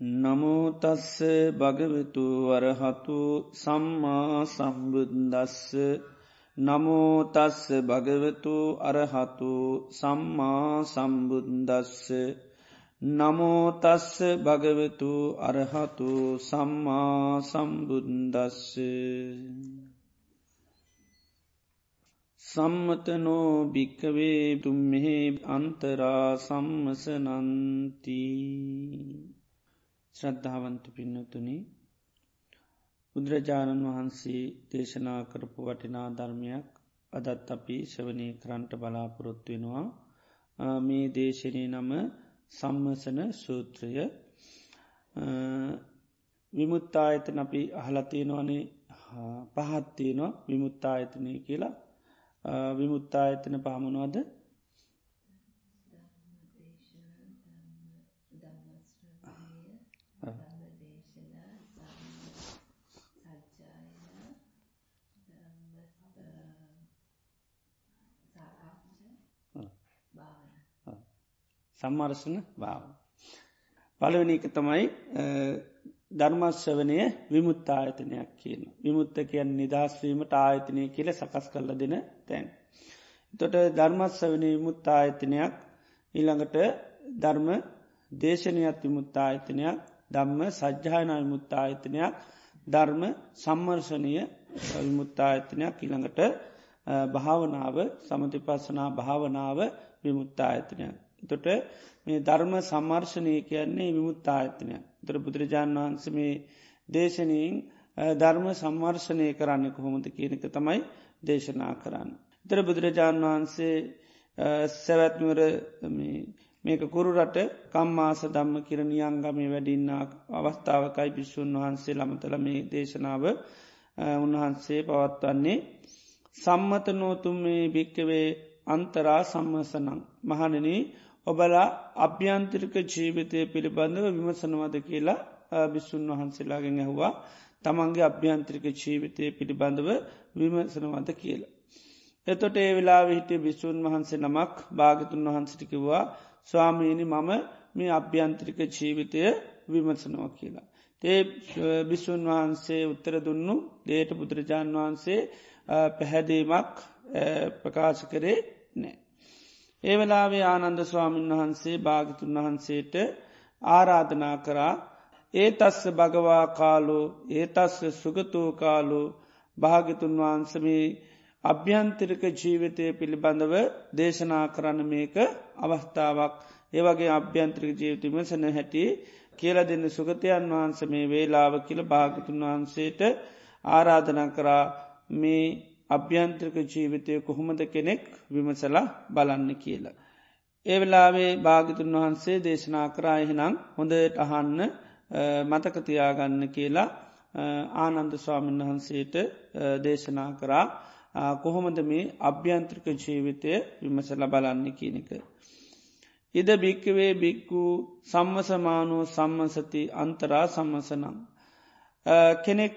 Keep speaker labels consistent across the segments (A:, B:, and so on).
A: නමෝතස්ස භගවතු වරහතු සම්මා සම්බුද්දස්ස. නමෝතස්ස භගවතු අරහතු සම්මා සම්බුද්දස්ස. නමෝතස්ස භගවතු අරහතු සම්මා සම්බුද්දස්ස. සම්මතනෝ භික්කවේ තුම්මෙහි අන්තරා සම්මසනන්තිී. ශ්‍රද්ධාවන්ත පින්නතුනි බුදුරජාණන් වහන්සේ දේශනා කරපු වටිනා ධර්මයක් අදත් අපි ශවනය කරන්ට බලාපොරොත්තු වෙනවා. මේ දේශනය නම සම්මසන සූත්‍රය. විමුත්තායතන අපි අහලතියනවනේ පහත්තියනවා විමුත්තායතනය කියලා. විමුත්තායතන පහමනුවද සම්මර්ශන භාව. පළවනික තමයි ධර්මශ්‍රවනය විමුත් ආයතනයක් කියන. විමුත්ත කියන් නිදහස්වීමට ආයතනය කියල සකස් කරල දෙන තැන්. තොට ධර්මශ්‍රවනය විමුත් ආයතනයක් ඊළඟට ධර්ම දේශනයත් විමුත් ආයතනයක් ධම්ම සජ්්‍යායන විමුත් ආයතනයක් ධර්ම සම්මර්ශනය විමුත් ආයතනයක් ඊළඟට භාවනාව සමතිපස්සනා භාවනාව විමුත්තා ආයතනයක්. තොට මේ ධර්ම සම්මර්ශනය කියන්නේ විමුත්තා ආයතනය. තොර බුදුරජාණන් වහන්ස මේ දේශනීන් ධර්ම සම්මර්ශනය කරන්න කොහොමද කියනක තමයි දේශනා කරන්න. තර බුදුරජාණන් වහන්සේ සැවැත්මර මේක කුරුරට කම්මාස දම්ම කිරණියංගමේ වැඩින්නාක් අවස්ථාවකයි භිෂූන් වහන්සේ ළමතල මේ දේශනාව උන්වහන්සේ පවත්වන්නේ සම්මත නෝතුම් මේ භික්කවේ අන්තරා සම්මසනං මහණන ඔබලා අභ්‍යන්තරික ජීවිතය පිළිබඳව විමසනවද කියලා බිස්සුන් වහන්සේලාගෙන් ඇහවා තමන්ගේ අභ්‍යන්ත්‍රික ජීවිතය පිළිබඳව විමසනවද කියලා. එතොට ඒ වෙලා හිටිය බිස්සූන් වහන්සේ නමක් භාගතුන් වහන්සිටිකිවා ස්වාමීණි මම මේ අභ්‍යන්ත්‍රික ජීවිතය විමසනවා කියලා. ඒ බිස්සුන් වහන්සේ උත්තර දුන්නු දේට බුදුරජාණන් වහන්සේ පැහැදීමක් ප්‍රකාශ කරේ නෑ. ඒ වෙලාවේ ආනන්ද ස්වාමීන් වහන්සේ භාගිතුන් වහන්සේට ආරාධනා කරා ඒ තස්ස භගවා කාලු ඒ තස්ස සුගතූ කාලු භාගිතුන් වහන්සමේ අභ්‍යන්තරික ජීවිතය පිළිබඳව දේශනා කරන්න මේක අවස්ථාවක්. ඒවගේ අභ්‍යන්ත්‍රික ජීවිතම සන හැටි කියල දෙන්න සුගතයන් වහන්ස මේ වේලාව කියල භාගතුන් වහන්සේට ආරාධනා කරා. මේ අභ්‍යන්ත්‍රක ජීවිතය කොහොමද කෙනෙක් විමසලා බලන්න කියලා. ඒ වෙලාවේ භාගිතුන් වහන්සේ දේශනා කරා එහෙනම් හොඳට අහන්න මතකතියාගන්න කියලා ආනන්ද ස්වාමීන් වහන්සේට දේශනා කරා කොහොමද මේ අභ්‍යන්ත්‍රක ජීවිතය විමසල බලන්න කියනක. ඉද භික්කවේ බික්කු සම්මසමානෝ සම්මසති අන්තරා සම්මසනම්. කෙනෙක්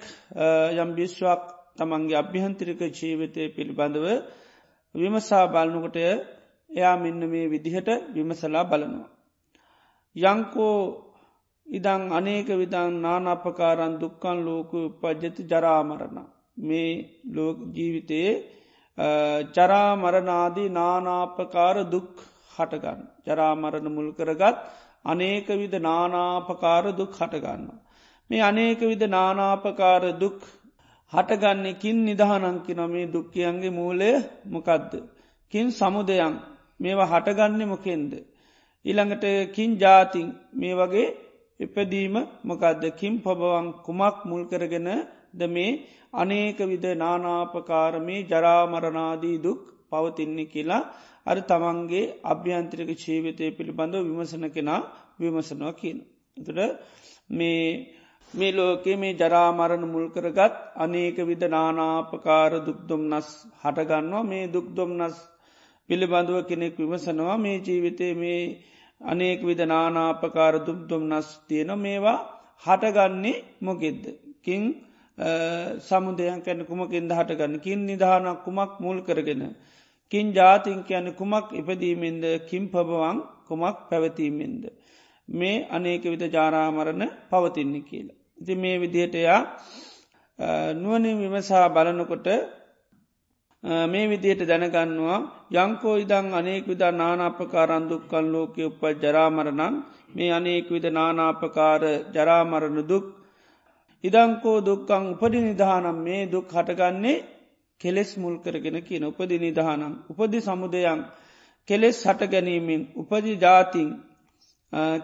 A: යම් බිශ්වක් තමන්ගේ අභ්‍යහන්තිරික ජීවිතය පිළිබඳව විමසා බලනකොට එයා මෙන්න මේ විදිහට විමසලා බලනවා. යංකෝ ඉදං අනේක විදං නානපකාරන් දුක්කන් ලෝක පජ්ජති ජරාමරණ මේ ලෝක ජීවිතයේ චරාමරනාදී නානාපකාර දුක් හටගන්න. ජරාමරණ මුල් කරගත් අනේක විද නානාපකාර දුක් හටගන්න. මේ අනේක විද නානාපකාර දුක් හටගන්නේ කින් නිදහනංකි නොමේ දුක්කියන්ගේ මූලය මොකක්ද. කින් සමුදයන් මේවා හටගන්න මොකෙන්ද. ඉළඟට කින් ජාතින් මේ වගේ එපදීම මොකක්ද කින් පබවන් කුමක් මුල් කරගෙන ද මේ අනේක විද නානාපකාරමේ ජරාමරනාදී දුක් පවතින්නේ කියලා අර තමන්ගේ අභ්‍යන්ත්‍රික ජීවිතය පිළිබඳව විමසන කෙනා විමසනවා කියන. තුට මේ මේ ලෝකේ මේ ජරාමරණ මුල්කරගත් අනේක විද නානාපකාර දුක්දොම්නස් හටගන්නවා මේ දුක්දොම්නස් පිළිබඳුව කෙනෙක් විමසනවා මේ ජීවිතේ මේ අනේක විද නානාපකාර දුක්දොම්නස් තියෙන මේවා හටගන්නේ මොකෙද්ද. කින් සමුදයන් කැන කුමකින්ද හටගන්න කින් නිධානක් කුමක් මුල් කරගෙන. කින් ජාතිංක යන කුමක් ඉපදීමෙන්ද කින් පබවන් කුමක් පැවතීමෙන්ද. මේ අනේක විද ජාරාමරණ පවතින්නේ කියලා. ඉති මේ විදිහටයා නුවනින් විමසා බලනකොට මේ විදියට දැනගන්නවා යංකෝ ඉදං අනෙක් විද නානාපකාරන්දුක්කල් ලෝකය උප ජරාමරණන් මේ අනෙක් විද නානාපකාර ජරාමරණ දුක්. ඉදංකෝ දුක්කං උපදි නිධානම් මේ දුක් හටගන්නේ කෙලෙස් මුල් කරගෙන කියන උපදි නිධානම් උපදි සමුදයන් කෙලෙස් හට ගැනීමෙන් උපදි ජාතින්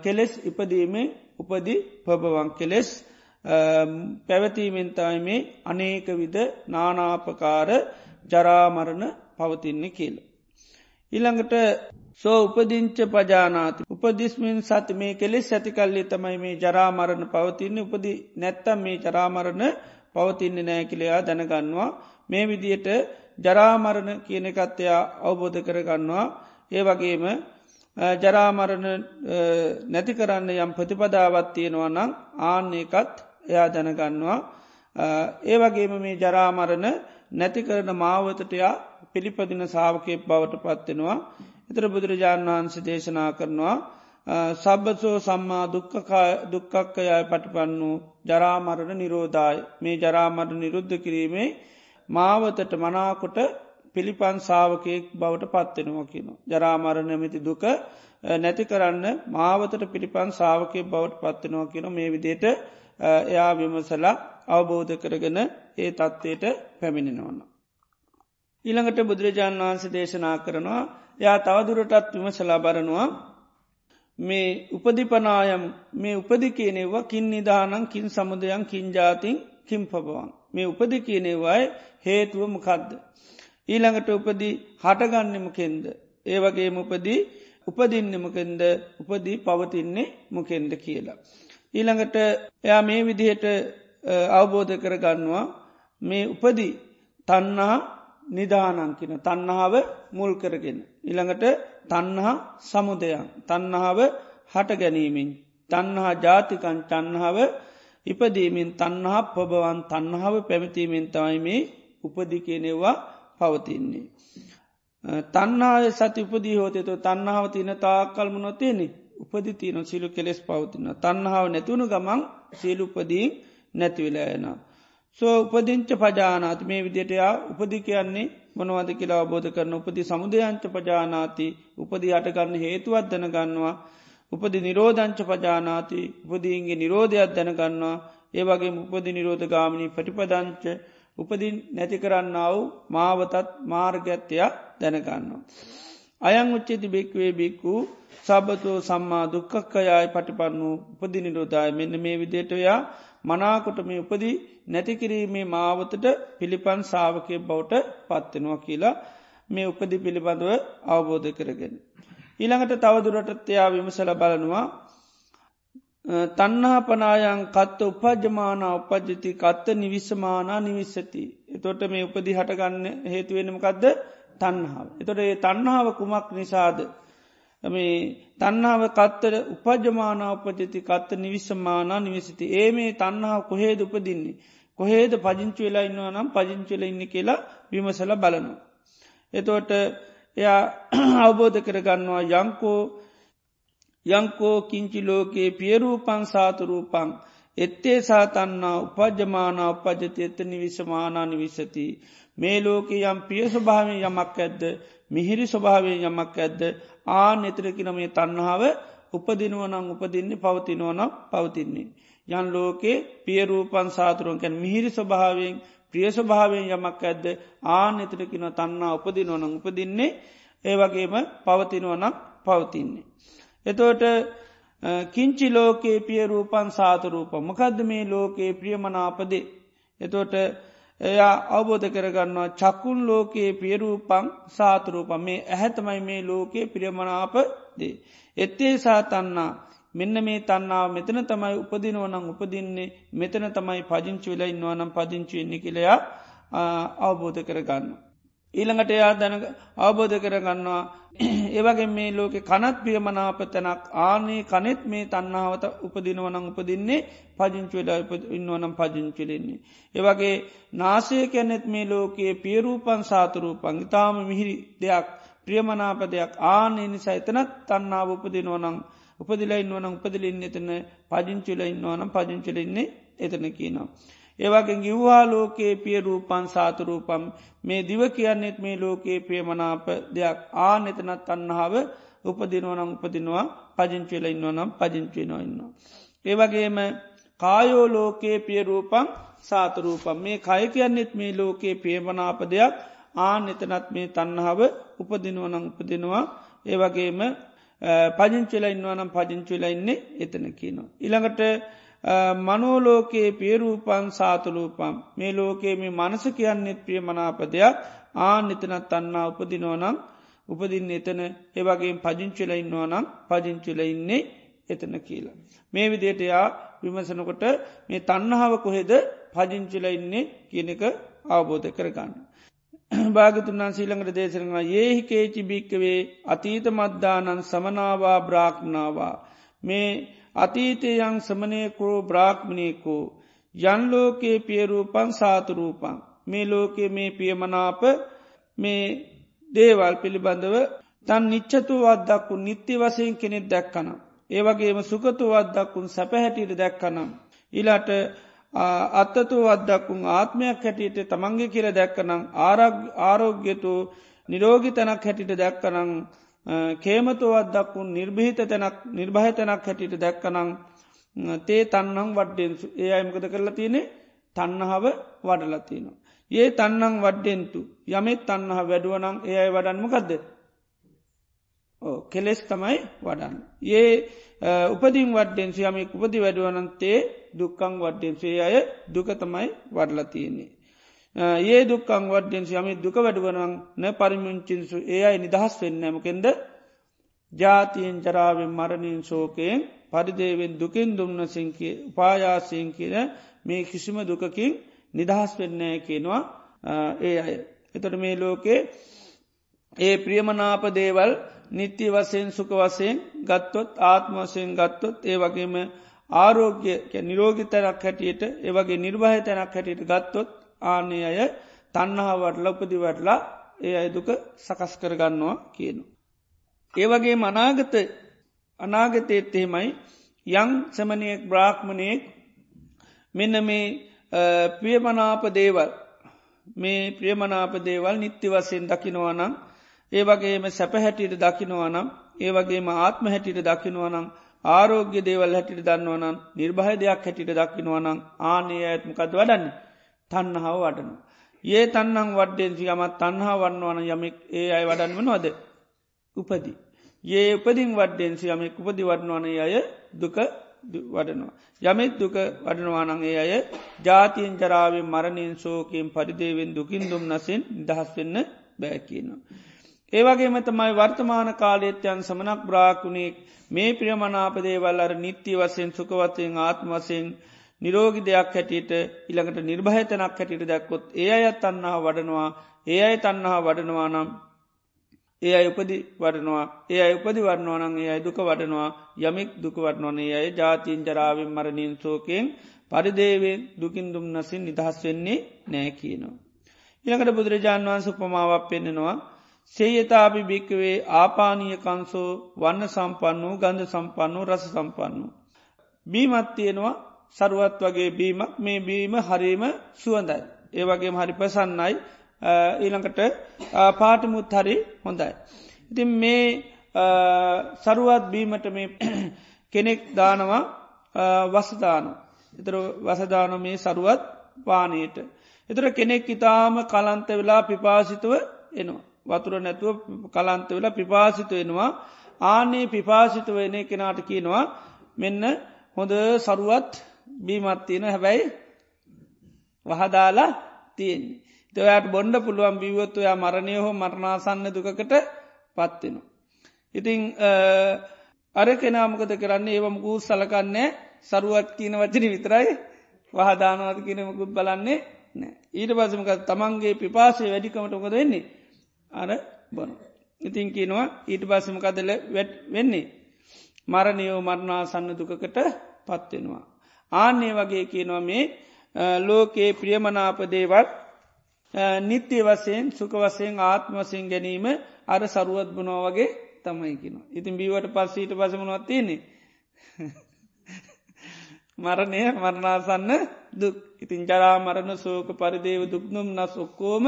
A: කෙලෙස් ඉපදීමේ උපදි පබවන් කෙලෙස් පැවතීමෙන්තයි මේ අනේක විද නානාපකාර ජරාමරණ පවතින්නේ කියල. ඉළඟට සෝ උපදිංච පජානාති. උපදිස්මින් සති මේ කෙලෙස් ඇතිකල්ලි තමයි මේ ජරාමරණ පවතින්නේ. උපදි නැත්තම් මේ ජරාමරණ පවතින්නේ නෑකිලයා දැනගන්නවා. මේ විදියට ජරාමරණ කියන එකත්තයා අවබෝධ කරගන්නවා. ඒ වගේම ජරාමරණ නැති කරන්න යම් ප්‍රතිපදාවත් තියෙනවා නම් ආන්නේකත් එයා දැනගන්නවා. ඒ වගේම මේ ජරාමරණ නැති කරන මාවතටයා පිළිපදින සාාවකයක් බවට පත්වෙනවා එතර බුදුරජාණන් වහන්සේ දේශනා කරනවා සබ්බසෝ සම්මා දුක්කක්කයයි පටිපන්නු ජරාමරණ නිරෝධාය. මේ ජරාමරණ නිරුද්ධ කිරීමේ මාවතට මනාකොට පිළිපන් සාාවකයෙක් බවට පත්වෙනවා කියන. ජරාමරණමති දුක නැති කරන්න මාවතට පිළිපන් සාාවකය බවට පත්වෙනවා කියන මේ විදියට එයා විමසලා අවබෝධ කරගෙන ඒ තත්ත්වයට පැමිණෙනවන්න. ඊළඟට බුදුරජාණන් වහන්සේ දේශනා කරනවා යා තවදුරටත් විමසලා බරනවා මේ උපදිපනායම් මේ උපදි කියනෙවා කින් නිධානං කින් සමුදයන් කින් ජාතින් කින් පබවන් මේ උපදි කියනෙවයි හේතුව මකද්ද. ඊළඟට උපදී හටගන්නමකෙන්ද ඒ වගේ උපදී උපදින්නමකෙන්ද උපදී පවතින්නේ මොකෙන්ද කියලා. ඊළඟට එයා මේ විදිහට අවබෝධ කරගන්නවා මේ උපදී තන්නහා නිධානංකින තන්නහාව මුල් කරගෙන. ඉළඟට තන්නහා සමුදයන් තන්නහාව හට ගැනීමෙන්. තන්නහා ජාතිකන් චන්නහාව ඉපදීමෙන් තන්නහා පොබවන් තන්නහාව පැමතිීමෙන් තමයි මේ උපදි කියනෙවා පවතින්නේ. තන්නාය සති උපදී හෝතේතු තන්නාව තින තාකල්ම නොතියනෙ උපදි තියන සිලු කෙලෙස් පවතින තන්නාව නැතුුණු ගමන් සියලුපදී නැතිවිලයන. සෝ උපදිංච පජානාති. මේ විදිටයා උපදි කියන්නේ මොනවද කියලා අවබෝධ කරන උපදි සමුදයංච පජානාති. උපදි අටගන්න හේතුවත් දැනගන්නවා. උපදි නිරෝධංච පජානාති. උපදීන්ගේ නිරෝධයක් දැනගන්නවා. ඒවගේ උපදි නිරෝධ ගාමිණී පටිපදංච උපදින් නැති කරන්න වූ මාවතත් මාර්ගත්‍යයක් දැනගන්නවා. අයං උච්චේති බෙක්වේ බික්කු සබතෝ සම්මා දුක්කක්කයායි පටිපන්නු උපදි නිරෝධය මෙන්න මේ විදිටයා මනාකොට මේ උපදී නැතිකිරීමේ මාවතට පිළිපන් සාාවකය බවට පත්වෙනවා කියලා මේ උපදි පිළිබඳව අවබෝධ කරගෙන. ඊළඟට තවදුරටත්යා විමසල බලනවා තන්නහාපනායන් කත්ත උපජමාන උපජ්ජති කත්ත නිවිස්සමානා නිවිස්සති. එතොට මේ උපදි හටගන්න හේතුවෙනමකක්ද තන්හාාව. එතොට ඒ තන්නාව කුමක් නිසාද. මේ තන්නාව කත්තර උපජමාන උපජති කත්ත නිවිස්සමානා නිවිසිති. ඒ මේ තන්නාව කොහේද උපදින්නේ. කොහේද පජංචි වෙලා ඉන්නවා නම් පජංචිල ඉන්න කියලා විමසල බලනු. එතෝට එයා අවබෝධ කරගන්නවා යංකෝ යංකෝ කිංචි ලෝකයේ පියරූපං සාතුරූපං එත්තේ සාතන්නා උපජමාන උපජති එත නිවිශමානා නිවිශති. මේ ලෝකේ යම් පිය ස්වභාවෙන් යමක් ඇද්ද මිහිරි ස්වභාවයෙන් යමක් ඇද්ද ආ නෙතරකින මේ තන්නහාව උපදිනුවනං උපදින්නේ පවතිනවනම් පවතින්නේ. යන් ලෝකේ පියරූපන් සාතුරුවන්කැන් මිහිරි ස්වභාවෙන් ප්‍රිය ස්වභාවයෙන් යමක් ඇද්ද ආ නෙතරකින තන්නා උපදිනුවනං උපදින්නේ ඒ වගේම පවතිනුවනක් පවතින්නේ. එතෝට කිංචි ලෝකයේ පිය රූපන් සාතරූප මොකද මේ ලෝකයේ ප්‍රියමනාපදේ. එතෝට එයා අවබෝධ කරගන්නවා චකුන් ලෝකයේ පියරූපං සාතරූප මේ ඇහැතමයි මේ ලෝකයේ ප්‍රියමනාපදේ. එත්තේ සාතන්නා මෙන්න මේ තන්නාව මෙතන තමයි උපදිනුවනං උපදින්නේ මෙතන තමයි පජංචි වෙලා ඉන්නවනම් පදිංචිවෙන්නේ කියලයා අවබෝධ කරගන්න. ඊළඟට එයා දැන අවබෝධ කරගන්නවා ඒවගේ මේ ලෝකෙ කනත් ප්‍රියමනාපතැනක් ආනේ කනෙත් මේ තන්නාවත උපදිනවනං උපදින්නේ පජංචුවලා ඉන්නවනම් පජංචිලෙන්නේ. ඒවගේ නාසය කැනෙත් මේ ලෝකයේ පියරූපන් සාතුරූපන් ඉතාම මිහිරි දෙයක් ප්‍රියමනාප දෙයක් ආනේ නිසා එතනත් තන්නාව උපදිනුවනං උපදිලා ඉන්නවනම් උපදිලින්න එතන පජංචුල ඉන්නවනම් පජංචලඉන්නේ එතන කියනවා. ඒවගේ ගිව්වා ලෝකයේ පිය රූපන් සාතුරූපම් මේ දිව කියන්නෙත් මේ ලෝකයේ ප්‍රියමනාප දෙයක්. ආ එතනත් අන්නහාාව උපදිනුවනම් උපදිනවා. පජංචිල ඉන්නවනම් පජංචිනෝ ඉන්නවා. ඒවගේම කායෝ ලෝකයේ පිය රූපං සාතරූපම් මේ කය කියන්නෙත් මේ ලෝකයේ ප්‍රියමනාප දෙයක්. ආන එතනත් මේ තන්නහාව උපදිනුවනං උපදිනවා. ඒවගේම පජංචිල ඉන්නවනම් පජංචිල ඉන්නේ එතන කියනවා. ඉළඟට මනෝලෝකයේ පියරූපන් සාතුලූපම් මේ ලෝකයේ මේ මනස කියන්නෙත් ප්‍රිය මනාපදයක් ආන එතනත් අන්නා උපදිනෝනම් උපදින්න එතන ඒවගේ පජංචිල ඉන්නවනම් පජංචිල ඉන්නේ එතන කියලා. මේ විදියට යා විමසනකොට මේ තන්නහාව කොහෙද පජංචිල ඉන්නේ කියනක අවබෝධ කරගන්න. භාගතුන් වන්සීළඟට දේශරවා ඒහිකේචි භික්කවේ අතීත මද්දානන් සමනාවා බ්‍රාක්්නාවා මේ අතීතයන් සමනයකෝ බ්‍රාක්්මණයකෝ යන්ලෝකයේ පියරූපන් සාතුරූපන් මේ ලෝකයේ මේ පියමනාප මේ දේවල් පිළිබඳව තන් නිච්චතු වද්දක්කු නිත්‍ය වසයෙන් කෙනෙක් දැක්කනම්. ඒවගේම සුකතු වද්දක්කුන් සැපහැටියට දැක්කනම්. ඉලාට අත්තතු වද්දක්කුන් ආත්මයක් හැටියට තමන්ගේ කියර දැක්කනම් ආරෝග්‍යතු නිරෝගි තැනක් හැටිට දැක්කනං කේමතුවත් දක්වුන් නිර්භහිත තැනක් නිර්භහ තැනක් හැටිට දැක්කනං තේ තන්නං වඩ්ඩෙන්සු ඒ අයමකද කරලා තියනෙ තන්නහාව වඩලතිනවා. ඒ තන්නං වඩ්ඩෙන්තු යමෙත් තන්නහ වැඩුවනං ඒ අයි වඩන්මකක්ද. කෙලෙස් තමයි වඩන්න. ඒ උපදින් වඩෙන්සි යමෙක් උපදි වැඩුවනන්තේ දුක්කං වඩ්ඩෙන්සේ අය දුක තමයි වඩලතියන්නේ. ඒ දුක්කං වඩ්ඩෙන් යමි දුක වැඩුවනන් න පරිමිංචින්සු ඒ අයි නිදහස් වෙන්නමකෙන්ද ජාතියෙන් ජරාවෙන් මරණින් සෝකයෙන් පරිදේවෙන් දුකින් දුම්නසිංකි උපායාසයෙන් කියන මේ කිසිම දුකකින් නිදහස් වෙන්නෑ කියනවා ඒ අය. එතට මේ ලෝකේ ඒ ප්‍රියමනාප දේවල් නිත්‍ය වසයෙන් සුක වසයෙන් ගත්තොත් ආත්ම වසයෙන් ගත්තොත් ඒ වගේම ආරෝග්‍ය නිරෝගිතරක් හැටියට ඒවගේ නිර්වාහ තැනක් හැටියට ගත්තොත් ආනේ අය තන්නහා වටල උපදි වටලා ඒ අය දුක සකස් කරගන්නවා කියනු. ඒවගේ මනාගත අනාගතයත් එහෙමයි යං සමනයෙක් බ්‍රාහ්මණයෙක් මෙන්න මේ ප්‍රියමනාප දේවල් මේ ප්‍රියමනාප දේවල් නිත්‍ය වසයෙන් දකිනවනම් ඒ වගේම සැපහැටියට දකිනවනම් ඒ වගේම ආත්ම හැටියට දකිනවනම් ආරෝග්‍ය දේවල් හැටිට දන්නවනම් නිර්භය දෙයක් හැටිට දකිනවනම් ආනය ඇත්මකද වඩන්නේ තන්නහාව වඩනු. ඒ තන්නං වඩ්ඩෙන්සි යමත් තන්හා වන්නවන යමෙක් ඒ අයි වඩන් වනවද. උපදි. ඒ උපදින් වඩ්ඩෙන්සි යමෙක් උපදි වඩනවන අය දුක වඩනවා. යමෙත් දුක වඩනවානං ඒ අය ජාතියෙන් ජරාවෙන් මරණින් සෝකයෙන් පරිදේවෙන් දුකින් දුම් නසින් දහස් වෙන්න බෑකිනවා. ඒවගේම තමයි වර්තමාන කාලේත්‍යයන් සමනක් බ්‍රාකුණෙක් මේ ප්‍රියමනාපදේවල් අර නිත්‍ය වසයෙන් සුකවතයෙන් ආත්මවසයෙන් නිරෝගි දෙයක් හැටියට ඉළඟට නිර්භහතනක් හැටියට දැක්කොත් ඒ අයත් අන්නා වඩනවා ඒ අය තන්නා වඩනවා නම් ඒ අයි උපදි වඩනවා ඒ අයි උපදි වරණවානන් ඒ අයි දුක වඩනවා යමික් දුක වටනවනේ අය ජාතිීන් ජරාවෙන් මරණින් සෝකයෙන් පරිදේවෙන් දුකින් දුම් නසින් නිදහස් වෙන්නේ නෑ කියනවා. ඉළඟට බුදුරජාණන් වන්ස උපමාවක් පෙන්නෙනවා සේයතාපි භික්කවේ ආපානීය කංසෝ වන්න සම්පන්න වූ ගන්ධ සම්පන්න වූ රස සම්පන්න වූ. බීමත් තියෙනවා සරුවත් වගේ බීමක් මේ බීම හරීම සුවඳයි. ඒ වගේ හරි පසන්නයි ඊළඟට පාටමුත් හරි හොඳයි. ඉතින් මේ සරුවත් බීමට මේ කෙනෙක් දානවා වසදාන. එතර වසදාන මේ සරුවත් පානයට. එතර කෙනෙක් ඉතාම කලන්ත වෙලා පිපාසිතුව එනවා. වතුර නැතුව කලන්ත වෙලා පිපාසිතු වෙනවා ආනේ පිපාසිතුව එන කෙනාට කියනවා මෙන්න හොඳ සරුවත් බීමත් තියෙන හැබැයි වහදාලා තියෙන්නේ. තවයට බොන්ඩ පුළුවන් බීවොත්තු යා මරණය හෝ මරණාසන්න දුකට පත්වෙන. ඉතිං අර කෙනාමකද කරන්නේ ඒවම ගූ සලකන්නේ සරුවත් කියන වචන විතරයි වහදානවද කියනමකුත් බලන්නේ නෑ ඊට පසමක තමන්ගේ පිපාසය වැඩිකමටකොද වෙන්නේ අර බොන. ඉතින් කියනවා ඊට පස්සමකදල වැට් වෙන්නේ මරණයෝ මරණාසන්න දුකකට පත්වෙනවා. ආන්නේ වගේ කියනවා මේ ලෝකයේ ප්‍රියමනාප දේවත් නිත්‍ය වසයෙන් සුක වසයෙන් ආත්ම වසයෙන් ගැනීම අර සරුවත් බනෝ වගේ තමයි කියන. ඉතින් බීවට පස්සීට පසමනොත් තියන්නේ. මරණය මරණාසන්න දුක් ඉතින් ජරා මරණ සෝක පරිදේව දුක්නුම් නස් ඔක්කෝම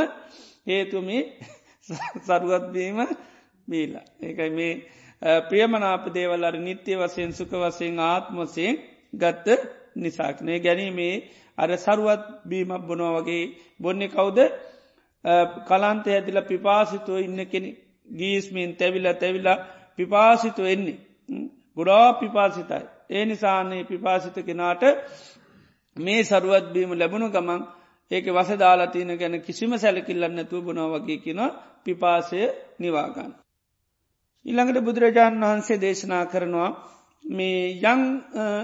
A: හේතුමි සරුවත්වීම බීලා. ඒකයි මේ ප්‍රියමනාප දේවල් අර නිත්‍ය වසයෙන් සුක වසයෙන් ආත්මසයෙන් ගත්ත නිසාක්නේ ගැනීමේ අර සරුවත් බීමක් බොනෝ වගේ බොන්නේ කවුද කලන්තය ඇතිල පිපාසිතුව ඉන්න කෙනෙ ගීස්මීන් තැවිල තැවිලා පිපාසිතු එන්නේ. ගොඩා පිපාසිතයි. ඒ නිසාන්නේ පිපාසිත කෙනාට මේ සරුවත්බීම ලැබුණු ගමන් ඒක වස දාලාතියන ගැන කිසිම සැලකිල්ලන්නතු බොනා වගේ කියෙන පිපාසය නිවාගන්න. ඉළඟට බුදුරජාණන් වහන්සේ දේශනා කරනවා මේ යං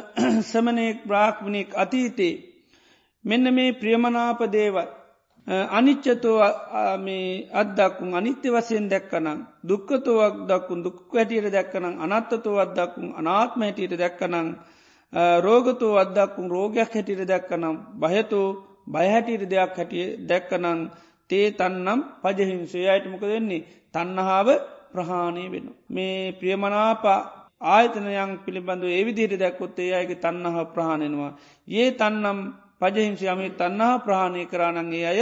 A: සමනෙක් බ්‍රාක්්මණෙක් අතීතේ මෙන්න මේ ප්‍රියමනාප දේවල් අනිච්චතෝ අත්දක්කුන් අනිත්‍ය වසයෙන් දැක්කනම් දුක්කතුවක් දක්කුන් දුක් වැටියට දැක්කනම් අනත්තතෝ අත්දක්කුන් අනාත්ම හැටියට දැක්කනං රෝගතෝ අත්දක්කුන් රෝගයක් හැටියට දැක්කනම් භයතු බයහැටියට දෙයක් හැටිය දැක්කනං තේ තන්නම් පජහිංසය අයටමක දෙන්නේ තන්නහාාව ප්‍රහාණය වෙන. මේ ප්‍රියමනාප ආයතනයන් පිළිබඳු ඒවිදියට දැක්කොත්තේ අයක තන්නහ ප්‍රහණෙනවා. ඒ තන්නම් පජහිංසි යමේ තන්නා ප්‍රහණය කරානන්ගේ අය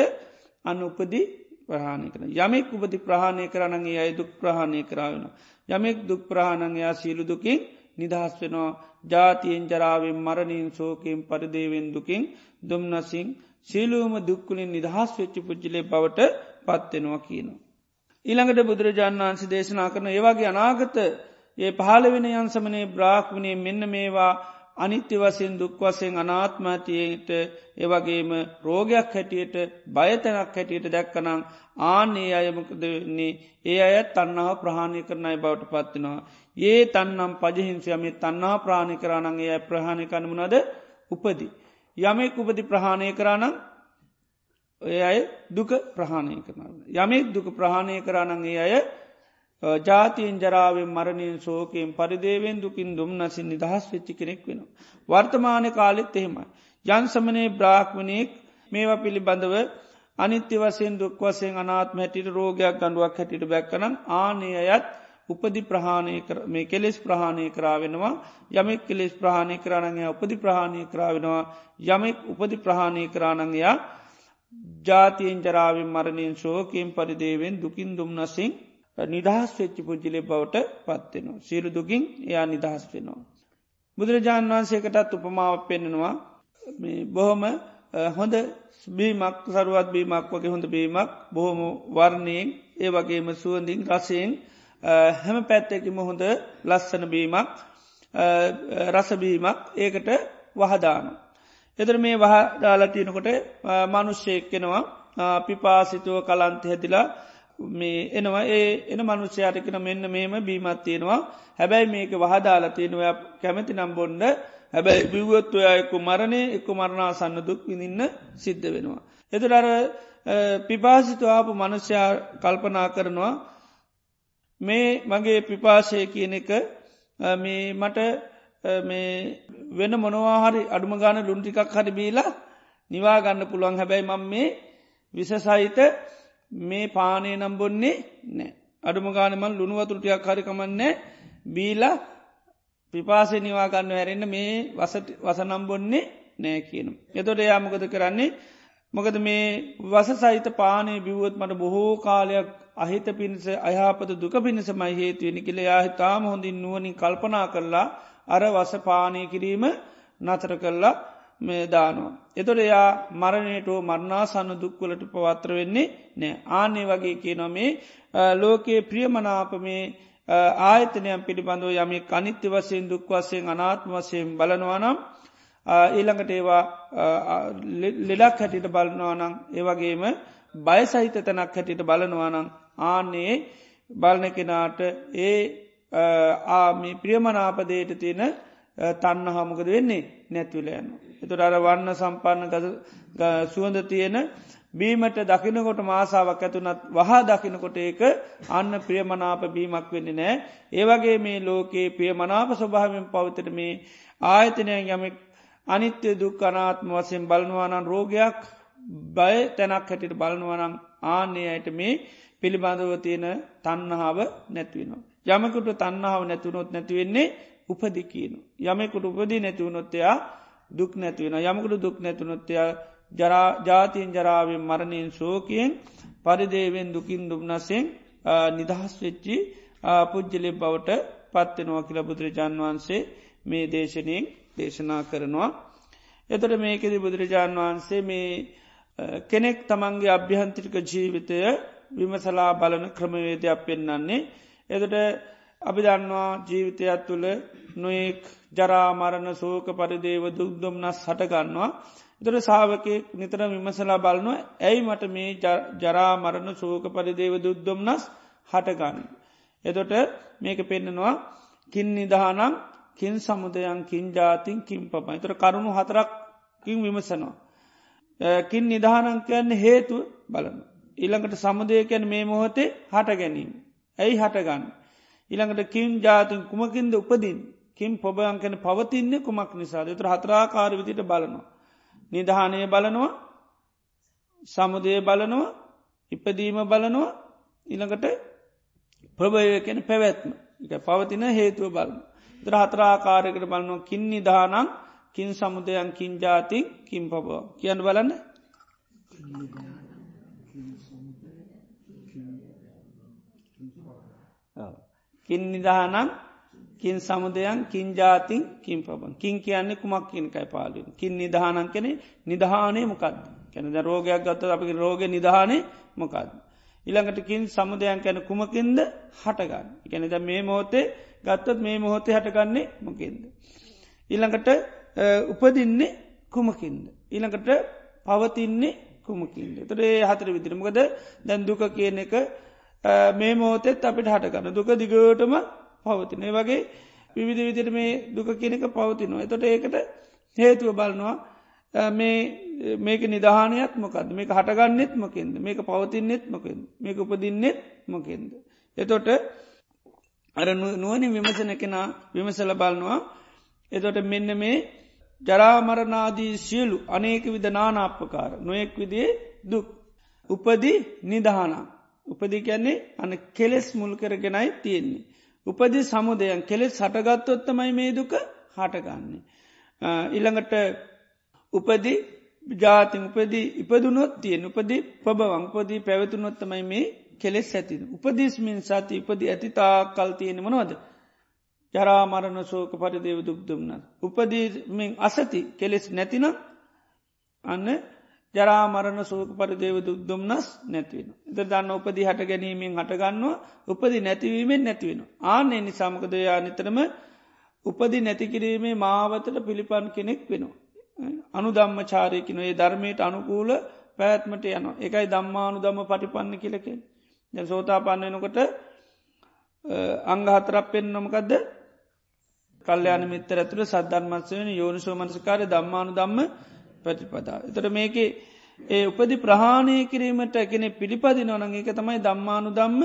A: අනුපදි ප්‍රහණය කරන. යමෙක් උපති ප්‍රහණය කරනගේ අය දුක් ප්‍රහණය කරාවෙන. යමෙක් දුක් ප්‍රහණංයා සීලු දුකින් නිදහස් වෙනවා ජාතියෙන් ජරාවෙන් මරණින් සෝකයෙන් පරිදේවෙන් දුකින් දුම්නසිං සීලූම දුක්කුලින් නිදහස් වෙච්චි පුද්ජලේ බවට පත්වෙනවා කියනවා. ඊළඟට බුදුරජාණන් වන්සි දේශනා කරන ඒවාගේ අනාගත ඒ පහළ වෙන යන්සමනේ බ්‍රාක්්මණය මෙන්න මේවා අනිත්‍ය වසයෙන් දුක් වසයෙන් අනාත්මාතියට ඒවගේම රෝගයක් හැටියට බයතනක් හැටියට දැක්කනං ආනේ අයමකදන්නේ ඒ අයත් තන්නාව ප්‍රහාණය කරනයි බවට පත්වෙනවා. ඒ තන්නම් පජහිංසයමේ තන්නා ප්‍රාණි කරානන්ගේ අය ප්‍රහණය කනමුණද උපදි. යමෙක් උපති ප්‍රහාණය කරානං ඒ අය දුක ප්‍රහාණය කරන. යමෙක් දුක ප්‍රහාණය කරානන්ගේ අය ජාතියෙන් ජරාවෙන් මරණයෙන් සෝකයෙන් පරිදේවෙන් දුකින් දුම්නසින් නිදහස් වෙච්චි කෙනෙක් වෙන. වර්තමාන කාලෙත් එහෙමයි. ජන්සමනයේ බ්‍රාක්්මණයෙක් මේවා පිළිබඳව අනිත්‍ය වසයෙන් දුක් වසයෙන් අනාත්ම හැටිට රෝගයක් ගඩුවක් හැටිට බැක්කනම් ආනය අයත් උපදි ප්‍රහාණය මේ කෙලෙස් ප්‍රහාණය කරාවෙනවා යමෙක් කෙලෙස් ප්‍රහාණය කරානගේ උපදි ප්‍රහාණය කරාවෙනවා යමෙක් උපදි ප්‍රහාණය කරානංයා ජාතියෙන් ජරාවෙන් මරණයෙන් ශෝකයෙන් පරිදේවෙන් දුකින් දුම්නසින් නිදහස් වෙච්චි පුද්ජිලේ බවට පත්වෙනවා. සියලු දුකින් එයා නිදහස් වෙනවා. බුදුරජාණන් වහන්සේකටත් උපමාව පෙන්නෙනවා බොහොම හොඳ බීමක් සරුවත් බීමක් වගේ හොඳ බීමක් බොහොම වර්ණයෙන් ඒ වගේම සුවඳින් රසයෙන් හැම පැත්තැකිම හොඳ ලස්සන බීමක් රසබීමක් ඒකට වහදාන. එතර මේ වහදාලතියනකොට මනුෂ්‍යයක්කෙනවා පිපාසිතුව කලන්ත හැතිලා මේ එනවා ඒ එන මනුෂ්‍යයාටකෙන මෙන්න මේම බීමත් තියෙනවා. හැබැයි මේක වහදාලා තියෙනව කැමති නම් බොන්ඩ හැබැයි බිව්වොත් ඔයයෙකු මරණය එක්කු මරණාසන්න දුක් විඳන්න සිද්ධ වෙනවා. එතුර අර පිපාසිතුආපු මනුෂ්‍යයා කල්පනා කරනවා මේ මගේ පිපාසය කියන එක මේ මට මේ වෙන මොනවාහරි අඩුම ගාන ලුන්ටිකක් හරි බීලා නිවාගන්න පුළුවන්. හැබැයි මං මේ විසසහිත මේ පානය නම්බොන්නේ නෑ. අඩුම ගානමන් ලුණුවතුරටයක් හරිකමන්නේ බීලා පිපාසය නිවාගන්න හැරෙන්න්න මේ වසනම්බොන්නේ නෑ කියනු. එතොට යාමකද කරන්නේ මොකද මේ වස සහිත පානය බිවුවත් මට බොහෝ කාලයක් අහිත පිණිස අයහපත දුක පිණිසමයි හේතුවෙනි කියල යාහිතාම හොඳින් නුවනින් කල්පනා කරලා අර වස පානය කිරීම නතර කරලා මේ දානවා. එතොට එයා මරණයටෝ මරණාසන්න දුක්වලට පවත්‍ර වෙන්නේ නෑ ආනේ වගේ කියනොමේ ලෝකයේ ප්‍රියමනාප මේ ආයතනයම් පිළිබඳව යම අනිත්‍ය වසයෙන් දුක් වසයෙන් අනාත්ම වසයෙන් බලනවානම් ඊළඟට ඒවා ලෙඩක් හැටිට බලනවානං ඒවගේම බයසහිත තැනක් හැටිට බලනවානං ආන්නේ බලන කෙනාට ඒ ආමි ප්‍රියමනාපදයට තියෙන තන්න හමුකද වෙන්නේ නැත්විලයන්න. එතුට අර වන්න සම්පන්න සුවඳ තියෙන බීමට දකිනකොට මාසාාවක් ඇතුනත් වහා දකිනකොට ඒක අන්න ප්‍රියමනාප බීමක් වෙන්න නෑ. ඒවගේ මේ ලෝකයේ ප්‍රියමනාප ස්වභාවෙන් පවතට මේ ආයතනයන් යමෙක් අනිත්‍ය දුක් අනාත්ම වසයෙන් බලනවානන් රෝගයක් බය තැනක් හැටිට බලනවනම් ආන්නේ අයට මේ පිළිබඳව තියෙන තන්නහාාව නැතිවෙනවා. යමකුට තන්නාව නැතුනොත් නැතිවෙන්නේ උපදිකීනු. යමෙකුට උපදී නැතිවුණොත්තයා දුක් නැතිවෙන යමකුට දුක් නැතුනොත්තයා ජාතිීන් ජරාවෙන් මරණයෙන් ශෝකයෙන් පරිදේවෙන් දුකින් දුම්නසෙන් නිදහස් වෙච්චි පුද්ජලෙ බවට පත්වෙනවා කියල බුදුරජාන් වහන්සේ මේ දේශනයෙන් දේශනා කරනවා. එතට මේකෙද බුදුරජාණන් වහන්සේ මේ කෙනෙක් තමන්ගේ අභ්‍යහන්තිරික ජීවිතය විමසලා බලන ක්‍රමවේදයක් පෙන්න්නන්නේ එතට අපි දන්නවා ජීවිතයක් තුළ නොයෙක් ජරාමරණ සෝක පරිදේව දුක්දොම්නස් හටගන්නවා එතට සාාවකෙක් නිතර විමසලා බලනවා ඇයි මට මේ ජරාමරණ සෝක පරිදේව දුද්දොම්නස් හටගන්න. එතොට මේක පෙන්න්නනවා කින් නිදහනම් කින් සමුදයන් කින් ජාතින් කින් පපයි තර කරුණු හතරක්කින් විමසනවා. කින් නිදහනන් කියන්න හේතු බලන. ඉළඟට සමුදය කැන මේ මොහොතේ හට ගැනීම. ඇයි හටගන්න. ඉළඟට කින් ජාතින් කුමකින්ද උපදින් කින් පොබයන් කැන පවතින්නේ කුමක් නිසා තුර හතරාකාර විදිට බලනවා. නිදහානය බලනවා සමුදය බලනවා ඉපදීම බලනවා ඉළඟට ප්‍රභය කැන පැවැත්ම. එක පවතින හේතුව බලන. ත්‍ර හතරාකාරයකට බලනවා කින් නිධානං කින් සමුදයන් කින් ජාතින් කින් පබව කියන්න බලන්න. කින් නිදහනම් කින් සමුදයන් කින් ජාතින් කින් පබන් කින් කියන්නේ කුමක් කියනකයි පාලින් කින් නිදහනන් කෙනෙ නිදහානය මොකක්ද කැනද රෝගයක් ගත්ත අපි රෝග නිදහානය මොකක්ද. ඉළඟට කින් සමුදයන් කැන කුමකින්ද හටගන්න එකැනද මේ මොහොතේ ගත්තත් මේ මොහොතේ හටගන්නේ මොකින්ද. ඉළඟට උපදින්නේ කුමකින්ද. ඊළඟට පවතින්නේ කුමකින්ද. තරේ හතර විදිරමකද දැන් දුක කියන එක මේ මෝතෙත් අපිට හටගන්න දුක දිගටම පවතින. වගේ විවිධ විදිර මේ දුක කියනක පවතිනවා. එතොට ඒකට හේතුව බලනවා මේක නිධානයක් මොකද මේක හටගන්නෙත් මොකෙන්ද? මේක පවතින්නෙත් මොකෙන් මේක උපදින්නෙත් මොකෙන්ද. එතොට අර නුවනි විමසන කෙනා විමසල බලනවා. එතොට මෙන්න මේ ජරාමරනාදී සියලු අනේක විද නානාපකාර නොයෙක් විදිේ දුක් උපදි නිදහනා උපදි කියන්නේ අන කෙලෙස් මුල් කරගෙනයි තියෙන්නේ. උපදි සමුදයන් කෙලෙස් හටගත්තොත්තමයි මේ දුක හටගන්නේ. ඉළඟට උපදි ජාතින් උපදී ඉපදුනොත් තියෙන් උපදි පබවන් උපදී පැවතුනොත්තමයි මේ කෙලෙස් ඇතින්. උපදිස්මින් සති උපදි ඇතිතා කල් තියෙන මනවද. ජරාමරණ සෝක පරිදේව දුක්දුම්න්න. උපදීමින් අසති කෙලෙස් නැතින අන්න ජරාමරණ සෝක පරිදේව දුක්දුම්න්නස් නැතිවෙන. එත දන්න උපදි හට ගැනීමෙන් හටගන්නවා උපදි නැතිවීමෙන් නැතිවෙන. ආනෙ නිසාමකදයා නිතරම උපදි නැතිකිරීමේ මාවතට පිළිපන් කෙනෙක් වෙනවා. අනු දම්ම චාරයකින ඒ ධර්මයට අනුකූල පැත්මට යන එකයි දම්මානු දම්ම පටිපන්න කියලකෙන්. ය සෝතා පන්න වෙනකොට අංග හතරක් පෙන්නොමකක්ද කල්්‍යයාන මිතර ඇතුළ සද්ධර්මත්වයන යෝනිසෝ මනසකාරය දම්මානු දම්ම ප්‍රතිපදා. එතට මේක ඒ උපදි ප්‍රහාණය කිරීමට එකනෙ පිළිපදි නොනං එක තමයි දම්මානු දම්ම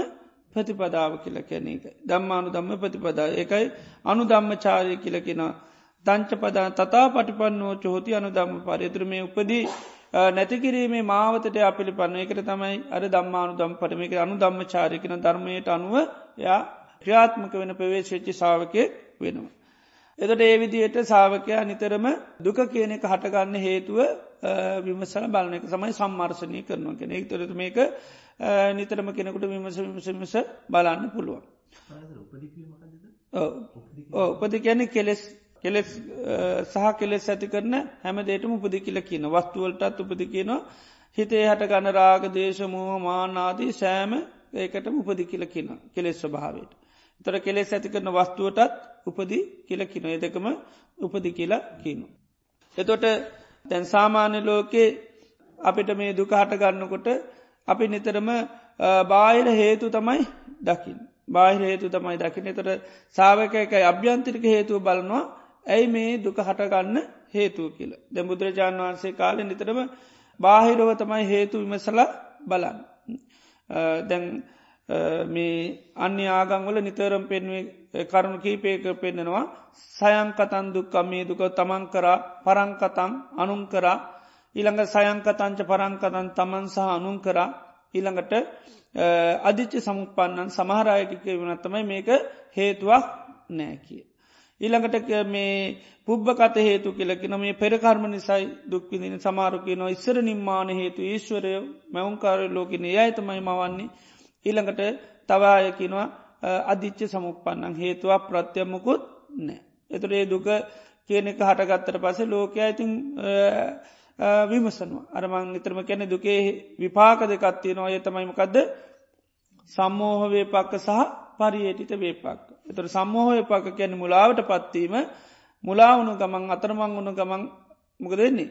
A: ප්‍රතිපදාව කියල කැන එක. දම්මානු දම්ම ප්‍රතිපදා එකයි අනු දම්ම චාරය කියලකෙන දංචපදා තතා පටිපන්නෝ චෝති අනු දම්ම පරිතුර මේ උපදී නැතිකිරීමේ මාවතට අපිළි පන්න එකට තමයි අර දම්මානු දම් පටමක අනු දම්ම චාරිකන ධර්මයට අනුව යා ක්‍රියාත්මක වෙන ප්‍රවේශච්චි සාාවකය වෙනවා. එතට ඒ විදියට සාාවකයා නිතරම දුක කියන එක හටගන්න හේතුව විමසල බලන එක සමයි සම්මාර්ශනය කරනවා කෙන එක්තරට මේක නිතරම කෙනෙකුට විමස විමසමිස බලන්න පුළුවන්. උපදි කියන්නේ කෙලෙස් කෙලෙස් සහ කෙලෙස් ඇති කරන හැම දේටම උපදි කියල කියන වස්තුවලටත් උපදි කියනවා. හිතේ හට ගන්න රාග දේශමූහ මානාදී සෑම ඒකටම උපදි කියල කියන කෙලෙස් ස්වභාවට. තර කෙලෙස් ඇති කරන වස්තුවටත් උපදි කියල කියන එදකම උපදි කියලා කියනු. එතොට තැන් සාමාන්‍ය ලෝකේ අපිට මේ දුක හටගන්නකොට අපි නිතරම බාහිර හේතු තමයි දකිින්. බාහිර හේතු තමයි දකින තොට සාාවකයකයි අභ්‍යන්තිරික හේතුව බලනවා ඇයි මේ දුක හටගන්න හේතුව කියල. දැ බුදුරජාණන් වහන්සේ කාලෙ නිතරම බාහිරව තමයි හේතු විමසලා බලන්න. දැන් මේ අන්‍ය ආගංවල නිතරම් පෙන්වේ කරුණු කීපයක පෙන්නෙනවා. සයංකතන් දුක්කමේ දුක තමන් කරා පරංකතම් අනුම් කරා. ඊළඟ සයංකතංච පරංකතන් තමන් සහ අනුම් කරා. ඊළඟට අධිච්ච සමුපන්නන් සමහරායකික වනත්තමයි මේක හේතුවක් නෑ කිය. ඊළඟට මේ පුබ්බ කත හේතු කියලකින මේ පෙරකර්ම නිසයි දුක්විදින සමාරුකය නො ඉස්සර නිර්මාණ හේතු ඊශ්වරය මැවුන්කාර ලෝකන යයිතමයි මවන්නේ. ඊළඟට තවායකිනවා අධිච්ච සමුපන්නන් හේතුවක් ප්‍රත්‍යයමකුත් නෑ. එතුර ඒ දුක කියන එක හටගත්තර පසේ ලෝකය ඉතින් විමසනවා අරමං නිතරම කැනෙ දුකේ විපාක දෙකත්තිය නොය තමයිමකක්ද සම්මෝහ වේපක්ක සහ පරියේටිත වේපක්. එතර සම්මෝහ වේපක්ක කැන මුලාවට පත්වීම මුලාවුණු ගමන් අතරමං වුණු ගමන් මොක දෙන්නේ.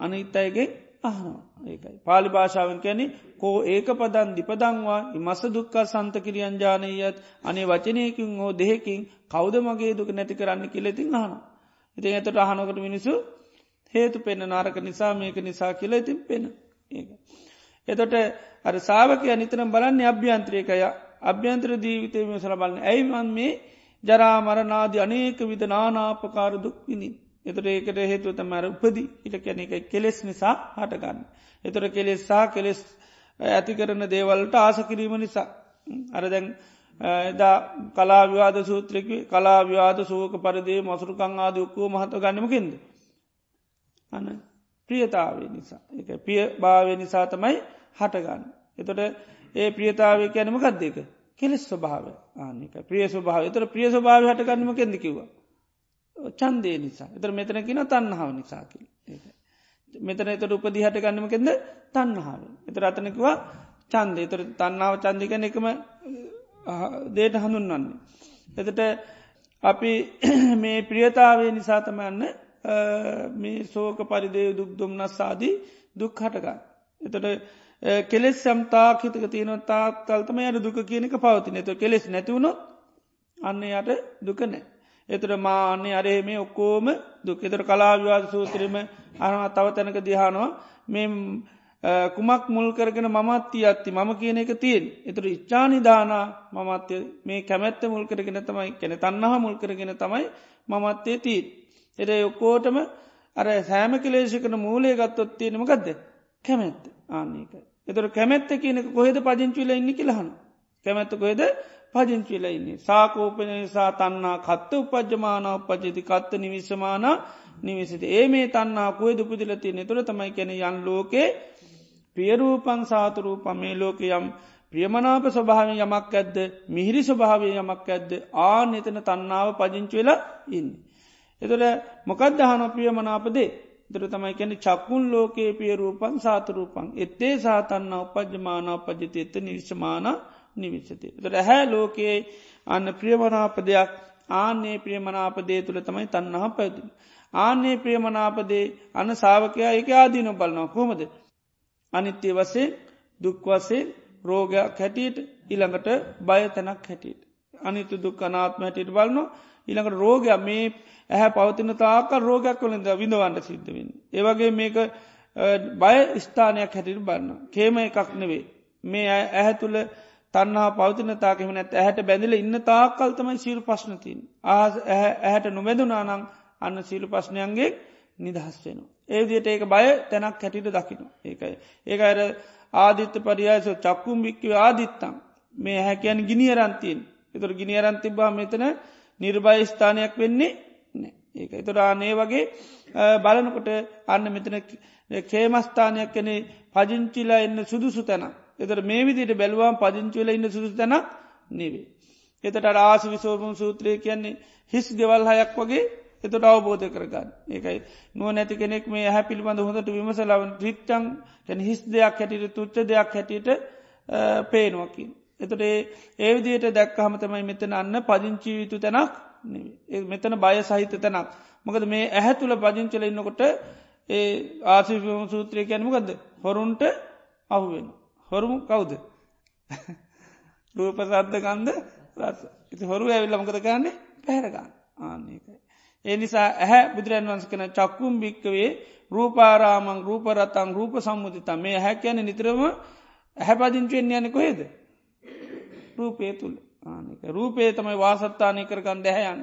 A: අනිත් අයගේ අහනවා ඒකයි. පාලි භාෂාවන් කැනෙ කෝ ඒක පදන් දිපදංවා මස දුක්කා සන්ත කිරියන්ජානයත් අනේ වචනයකින් හෝ දෙහෙකින් කෞද මගේ දුක නැති කරන්න කිලෙතින් අහනවා. ඉතින් ඇතට අහනකට මිනිසු හේතු පෙන්න නාරක නිසා මේක නිසා කියලා ඉතින් පෙන ඒක. එතොට අර සාාවකය නිතරම් බලන්නේ අභ්‍යන්ත්‍රයකය අභ්‍යන්ත්‍ර ජීවිතය සල බලන්න ඇයිමන් මේ ජරාමරනාදී අනේක විද නානාපකාර දුක් විනි. එතට ඒකට හේතුව තමර උපදී ඉට කැන එක කෙලෙස් නිසා හටගන්න. එතොට කෙලෙස්සා කෙලෙස් ඇති කරන දේවල්ට ආස කිරීම නිසා. අරදැන් එදා කලාවිවාද සූත්‍රක කලාවිවාද සූක පරදේ මසුරුකං ආද ඔක්කෝ මහත ගන්නමකින්ද. අන ප්‍රියතාවේ නිසා එක පිය භාවය නිසා තමයි හටගන්න. එතොට ඒ ප්‍රියතාවය කැනම ගත්දේක කෙලෙස් ස්වභාව ආනික ප්‍රිය ස්වභාව තර ප්‍රිය ස්වභාව හටගන්නම කෙදකිව. චන්දේ නිසා එතර මෙතන කින තන්නහාව නිසාකි. මෙතන එතට උපදි හට ගන්නම කෙද තන්නහාාව. එතර අතනකවා චන්දේ තර තන්නාව චන්දිකන එකම දේට හඳුන්වන්නේ. එතට අපි මේ ප්‍රියතාවය නිසාතමයන්න මේ සෝක පරිදේ දුක් දුම්නස්සාදී දුක් හටගන්න. එතට කෙලෙස් සම්තා හිතක තියෙන තාත්තල්තම යට දුක කියනක පවතින එතු කෙලෙස් නැතිවුණොත් අන්න යට දුක නෑ. එතර මාන්නේ අරේ මේ ඔක්කෝම දුක්. එතර කලාවිවාද සූත්‍රම අන තව තැනක දිහානවා මේ කුමක් මුල් කරගෙන මමත්ති අත්ති මම කියන එක තියෙන් එතුර ඉච්චානිධානා මමත්ය. මේ කැමැත්ත මුල් කරගෙන තමයි කැන තන්නහ මුල් කරගෙන තමයි මමත්තේ තිීත්. එද ඔක්කෝටම අර සෑම කලේශකන මූලේ ගත්තොත් තියෙනම ගදද කැමැත්ත. ආන්නේක. එතර කැමැත්ත කියනක කොහෙද පජංචිල ඉන්න කියලහන. කැමැත්ත කොහෙද? පජංචිල ඉන්නේ. සාකෝපන නිසා තන්නා කත්ත උපජමාන උපජති කත්ත නිවිශමාන නිවිසිති. ඒ මේ තන්නා කොය දුපදිලති නතුර තමයි කැන යන් ලෝකේ ප්‍රියරූපන් සාතුරූප මේ ලෝක යම් ප්‍රියමනාප ස්වභාව යමක් ඇද්ද? මිහිරි ස්වභාවය යමක් ඇද්ද? ආ එතන තන්නාව පජංචවෙලා ඉන්න. එතට මොකක්ද හන ප්‍රියමනාපදේ දර තමයි කැන චක්කුන් ලෝකයේ පියරූපන් සාතරූපන් එත්තේ සාතන්න උපජමාන උපජති එත්ත නිවිශමාන නිවිශති. තර හැ ලෝකයේ අන්න ප්‍රියමනාපදයක් ආන්නේ ප්‍රියමනාපදේ තුළ තමයි තන්නහ පැතින. ආන්නේ ප්‍රියමනාපදේ අන්න සාාවකයා එක ආදීන බලනවා කොමද. අනිත්‍යය වසේ දුක්වසේ රෝගයක් හැටියට ඉළඟට බය තැනක් හැටියට. අනිතු දුක් අනාත්ම හැටියට බලනවා ඊළඟට රෝගය මේ ඇහැ පවතින තාක රෝගයක් වලින්ද විඳවන්ට සිද්ධවෙන්න. ඒවගේ මේක බය ස්ථානයක් හැටිට බන්න. කේම එකක් නෙවේ. මේ ඇහැ තුළ තන්නා පවතින තාකෙම නැත් ඇහැට බැඳල ඉන්න තාකල් තමයි සීරු පශ්නතින්. ආස ඇහැට නොබැදුනානං අන්න සීලු ප්‍රශ්නයන්ගේ නිදහස් වෙන. ඒදියට ඒක බය තැනක් හැටිට දකින. ඒකයි. ඒක අර ආදිත්ත පරියාස චක්කුම් භික්කිව ආදිත්තම් මේ හැකයන් ගිනිියරන්තියෙන් එතුර ගිනිියරන්තිබා මෙතන නිර්භය ස්ථානයක් වෙන්නේ නෑ ඒක එතුරානේ වගේ බලනකොට අන්න මෙතන කේමස්ථානයක් කනේ පජංචිලා එන්න සුදුසු තැන එතර මේ විදිට බැලවාම් පජංචිල ඉන්න සුදුසු තැන නෙවේ. එතට ආස විසෝපම් සූත්‍රය කියන්නේ හිස් ගෙවල් හයක් වගේ එතට අවබෝධ කරගන්න ඒකයි නුව නැති කෙනෙක් මේ හැ පිළිබඳ හොඳට විමසලාවන් ්‍රික්්ටං කැන හිස් දෙයක් හැටියට තුච්ච දෙයක් හැටියට පේනුවකින්. එතට ඒ විදියට දැක්කහම තමයි මෙතන අන්න පදිංචීවිතු තැනක් මෙතන බය සහිත තැනක්. මොකද මේ ඇහැ තුළ පජංචල ඉන්නකොට ඒ ආසිම සූත්‍රය කැනමකද හොරුන්ට අහුවෙන. හොරුමු? කවුද. රූප සද්ධකන්ද රස. ඉති හොරු ඇවිල්ල මොකද කරන්නේ? පැහරගන්න. ආන්නේකයි. ඒ නිසා ඇහැ බුදුරන් වන්ස කන චක්කුම් භික්කවේ රූපාරාමං රූපරතං රූප සම්මුතිතම් මේ හැකැන නිතරම ඇහැපදිංචුවෙන් යන කොහෙද. රූපය තුළ ආනක රූපේ තමයි වාසත්තානය කරගන්න දැහැයන්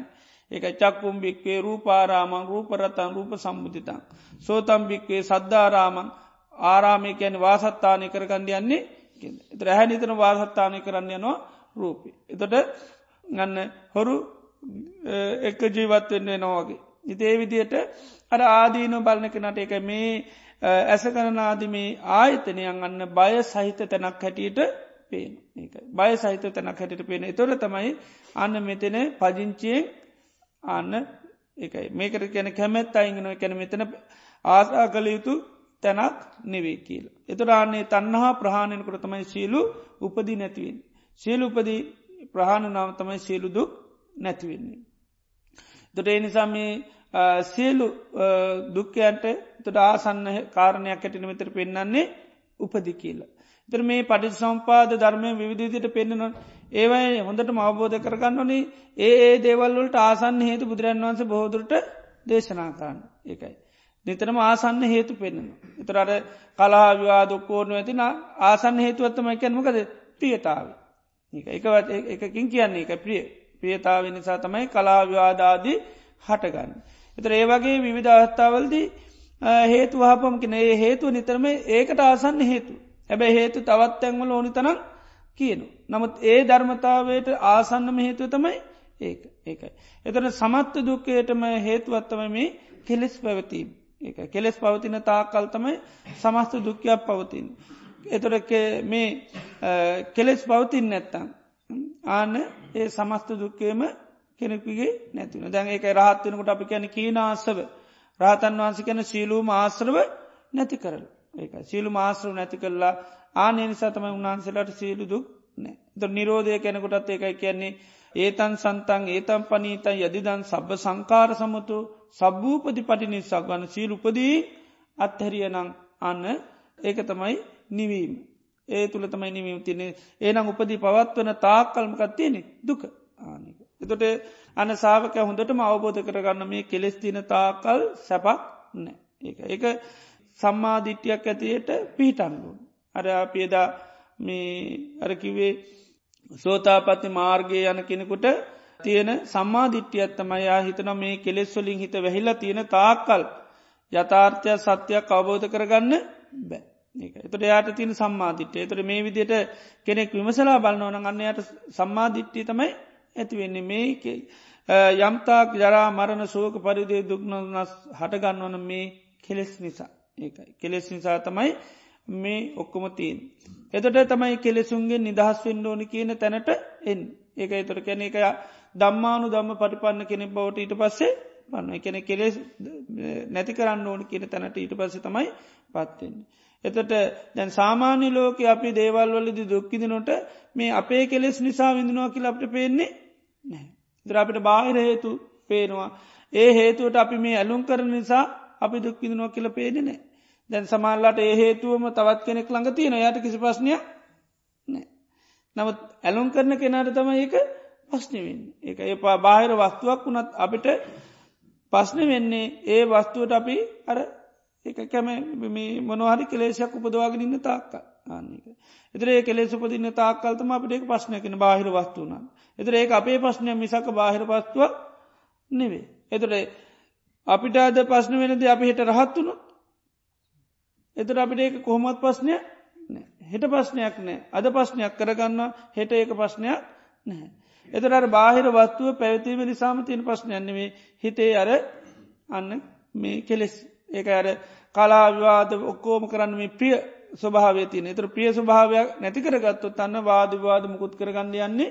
A: ඒක චක්කුම් භික්වේ රූපාරාමං රූපරතන් රූප සම්බුතිතන් සෝතම් භික්වේ සද්ධාරාමන් ආරාමය කැන වාසත්තානය කරගන්න යන්නේ රැහැ නිතන වාසත්තානය කරන්න යනවා රූපි. එතොට ගන්න හොරු එක ජීවත්වෙන්නේ නොවගේ. ඉතේ විදියට අර ආදීනු බලන කෙනට එක මේ ඇස කරනාදිමේ ආයතනයන් අන්න බය සහිත තැනක් හැටියට පේන බය සහිත තැනක් හැටිට පේන තොර තමයි අන්න මෙතන පජිංචියෙන් අන්න එකයි මේකට කැන කැමැත් අයිගෙන කැන මෙතන ආසා කළ යුතු තැනක් නෙවේ කියල. එතුරාන්නේ තන්නහා ප්‍රහණයනකොට තමයි සීලු උපදී නැතිවෙන්. සීලු උපදී ප්‍රහණ නාව තමයි සියලු දුක් නැතිවෙන්නේ. දොට එනිසා මේ සියලු දුක්කයන්ට තොට ආසන්න කාරණයක් ඇටින මෙතර පෙන්න්නන්නේ උපදි කියලා. තර මේ පටි සම්පාද ධර්මය විවිධීතියට පෙන්න්නන ඒවයි හොඳට මවබෝධ කරගන්නවනේ ඒ ඒ දේවල්වලට ආසන්න හේතු බුදුරන් වන්ස බෝදුරට දේශනාකාන්න එකයි. නිතරම ආසන්න හේතු පෙන්න්න. එතරට කලා විවාදොක්කෝනු ඇතින ආසන්න හේතුවත්තම එකැන්මකද ප්‍රියතාව. එක එකකින් කියන්නේ එක ප්‍රිය ප්‍රියතාව නිසා තමයි කලා විවාදාදී හටගන්න. එතර ඒවගේ විවිධ අවස්ථාවල්දී හේතු වහපම කෙන ඒ හේතුව නිතරම ඒකට ආසන්න හේතු. හැබැ හේතු තවත් තැන්වල ඕනි තනක් කියනු. නමුත් ඒ ධර්මතාවයට ආසන්නම හේතුව තමයි ඒක ඒකයි. එතන සමත්ත දුක්කයටම හේතුවත්තම මේ කෙලෙස් පැවතීම. ඒක කෙලෙස් පවතින තාකල් තමයි සමස්ත දුක්කයක් පවතින්. එතොට මේ කෙලෙස් පවතින් නැත්තම්. ආන ඒ සමස්ත දුක්කේම කෙනෙකුගේ නැතින දැන් ඒක රහත්වනකට අපි කැන කීනාසව රාතන් වහන්ස කැන සීලූම ආශ්‍රව නැති කරල. ඒක සීලු මාශ්‍රව නැති කරලා ආනය නිසා තමයි උන්හන්සලට සීලු දුක් නෑ ද නිරෝධය කැනෙකොටත් ඒකයි කියන්නේ ඒතන් සන්තන් ඒතම් පනීතන් යදිදන් සබ්බ සංකාර සමතු. සබ්භූපති පටි නිසක් වන්න සීලුපදී අත්හැරියනං අන්න ඒක තමයි නිවීම. ඒ තුළ තමයි නිවීම තියන්නේ. ඒනම් උපදී පවත්වන තාක් කල්මකත් තියෙනෙ දුක. ආනික එතොට අන සාාවක හොඳටම අවබෝධ කරගන්න මේ කෙලෙස් තින තාකල් සැපක් නෑ. ඒ එක සම්මාධිට්්‍යයක් ඇතියට පිහිටන්ගුන් අර අපේදා මේ අරකිවේ සෝතාපති මාර්ගය යන කෙනෙකුට තියෙන සම්මාධිට්්‍යයත්තමයා හිතන මේ කෙලෙස්වලින් හිත වැහිලා තියෙන තාක්කල් යථාර්ථය සත්‍යයක් අවබෝධ කරගන්න බෑ. එතට යාට තින සම්මාධිට්්‍යය තොට මේ විදියට කෙනෙක් විමසලා බලන්නවන අන්නයට සම්මාධිට්්‍යය තමයි ඇතිවෙන්නේ මේක යම්තාක් ජරා මරණ සෝක පරිදේ දුක්නොනස් හටගන්නවන මේ කෙලෙස් නිසා. ඒකයි. කෙලෙස් නිසා තමයි මේ ඔක්කොමතිීන්. එතට තමයි කෙලෙසුන්ගේ නිදහස් වෙන්න ඕනි කියන තැනට එන් ඒක එතොට කැන එක දම්මානු දම්ම පටිපන්න කෙනෙ බවට ඊට පස්සේ පන්න කෙන කෙලෙස් නැති කරන්න ඕනි කියන තැනට ඊට පස්ස තමයි පත්වෙන්නේ. එතට දැන් සාමාන්‍ය ලෝක අපි දේවල්වලදි දුක්කිදිනොට මේ අපේ කෙලෙස් නිසා විඳනවා කියල අපට පේන්නේ නෑ. දරාපිට බාහිර හේතු පේනවා. ඒ හේතුවට අපි මේ ඇලුම් කරන නිසා අපි දුක්කිදිනවා කියල පේනෙනෑ. දැන් සමල්ලට ඒ හේතුවම තවත් කෙනෙක් ළඟ තියෙන යට කිසි ප්‍රශ්නය නෑ. නමුත් ඇලුම් කරන කෙනාට තම ඒක පස්්නවෙන් එක ඒ බාහිර වස්තුවක් වුණත් අපිට පස්්න වෙන්නේ ඒ වස්තුවට අපි අර එක කැම මොනහරි කෙලේශයක් උපදවාගෙන ඉන්න තාක්ක ආන්නක. එතරේ කෙලෙ උපදින්න තාක්කල්තම අපිට පශ්නයකෙන බාහිර වස්තුූන. එතර ඒ අපේ පශ්නය මිසක බාහිර පස්තුව නෙවේ. එතට අපිට අද පස්්න වෙනද අපි හිට රහත්තුුණු එතර අපිට ඒක කොහොමත් පස්්නය හෙට පස්්නයක් නෑ අද පස්්නයක් කරගන්න හෙට ඒක පස්්නයක් නැහැ. එතරට බාහිර වස්තුව පැවතීම නිසාම තියෙන පස්්නයන්නෙවේ හිතේ අර අන්න මේ කෙලෙස් ඒක අර කලාවිවාද ඔක්කෝම කරන්න මේ ප්‍රිය ස්වභාවය තියන තර ප්‍රිය ස්වභාවයක් නැති කරගත්තු තන්න වාදවාද මුකුත් කරගන්න යන්නේ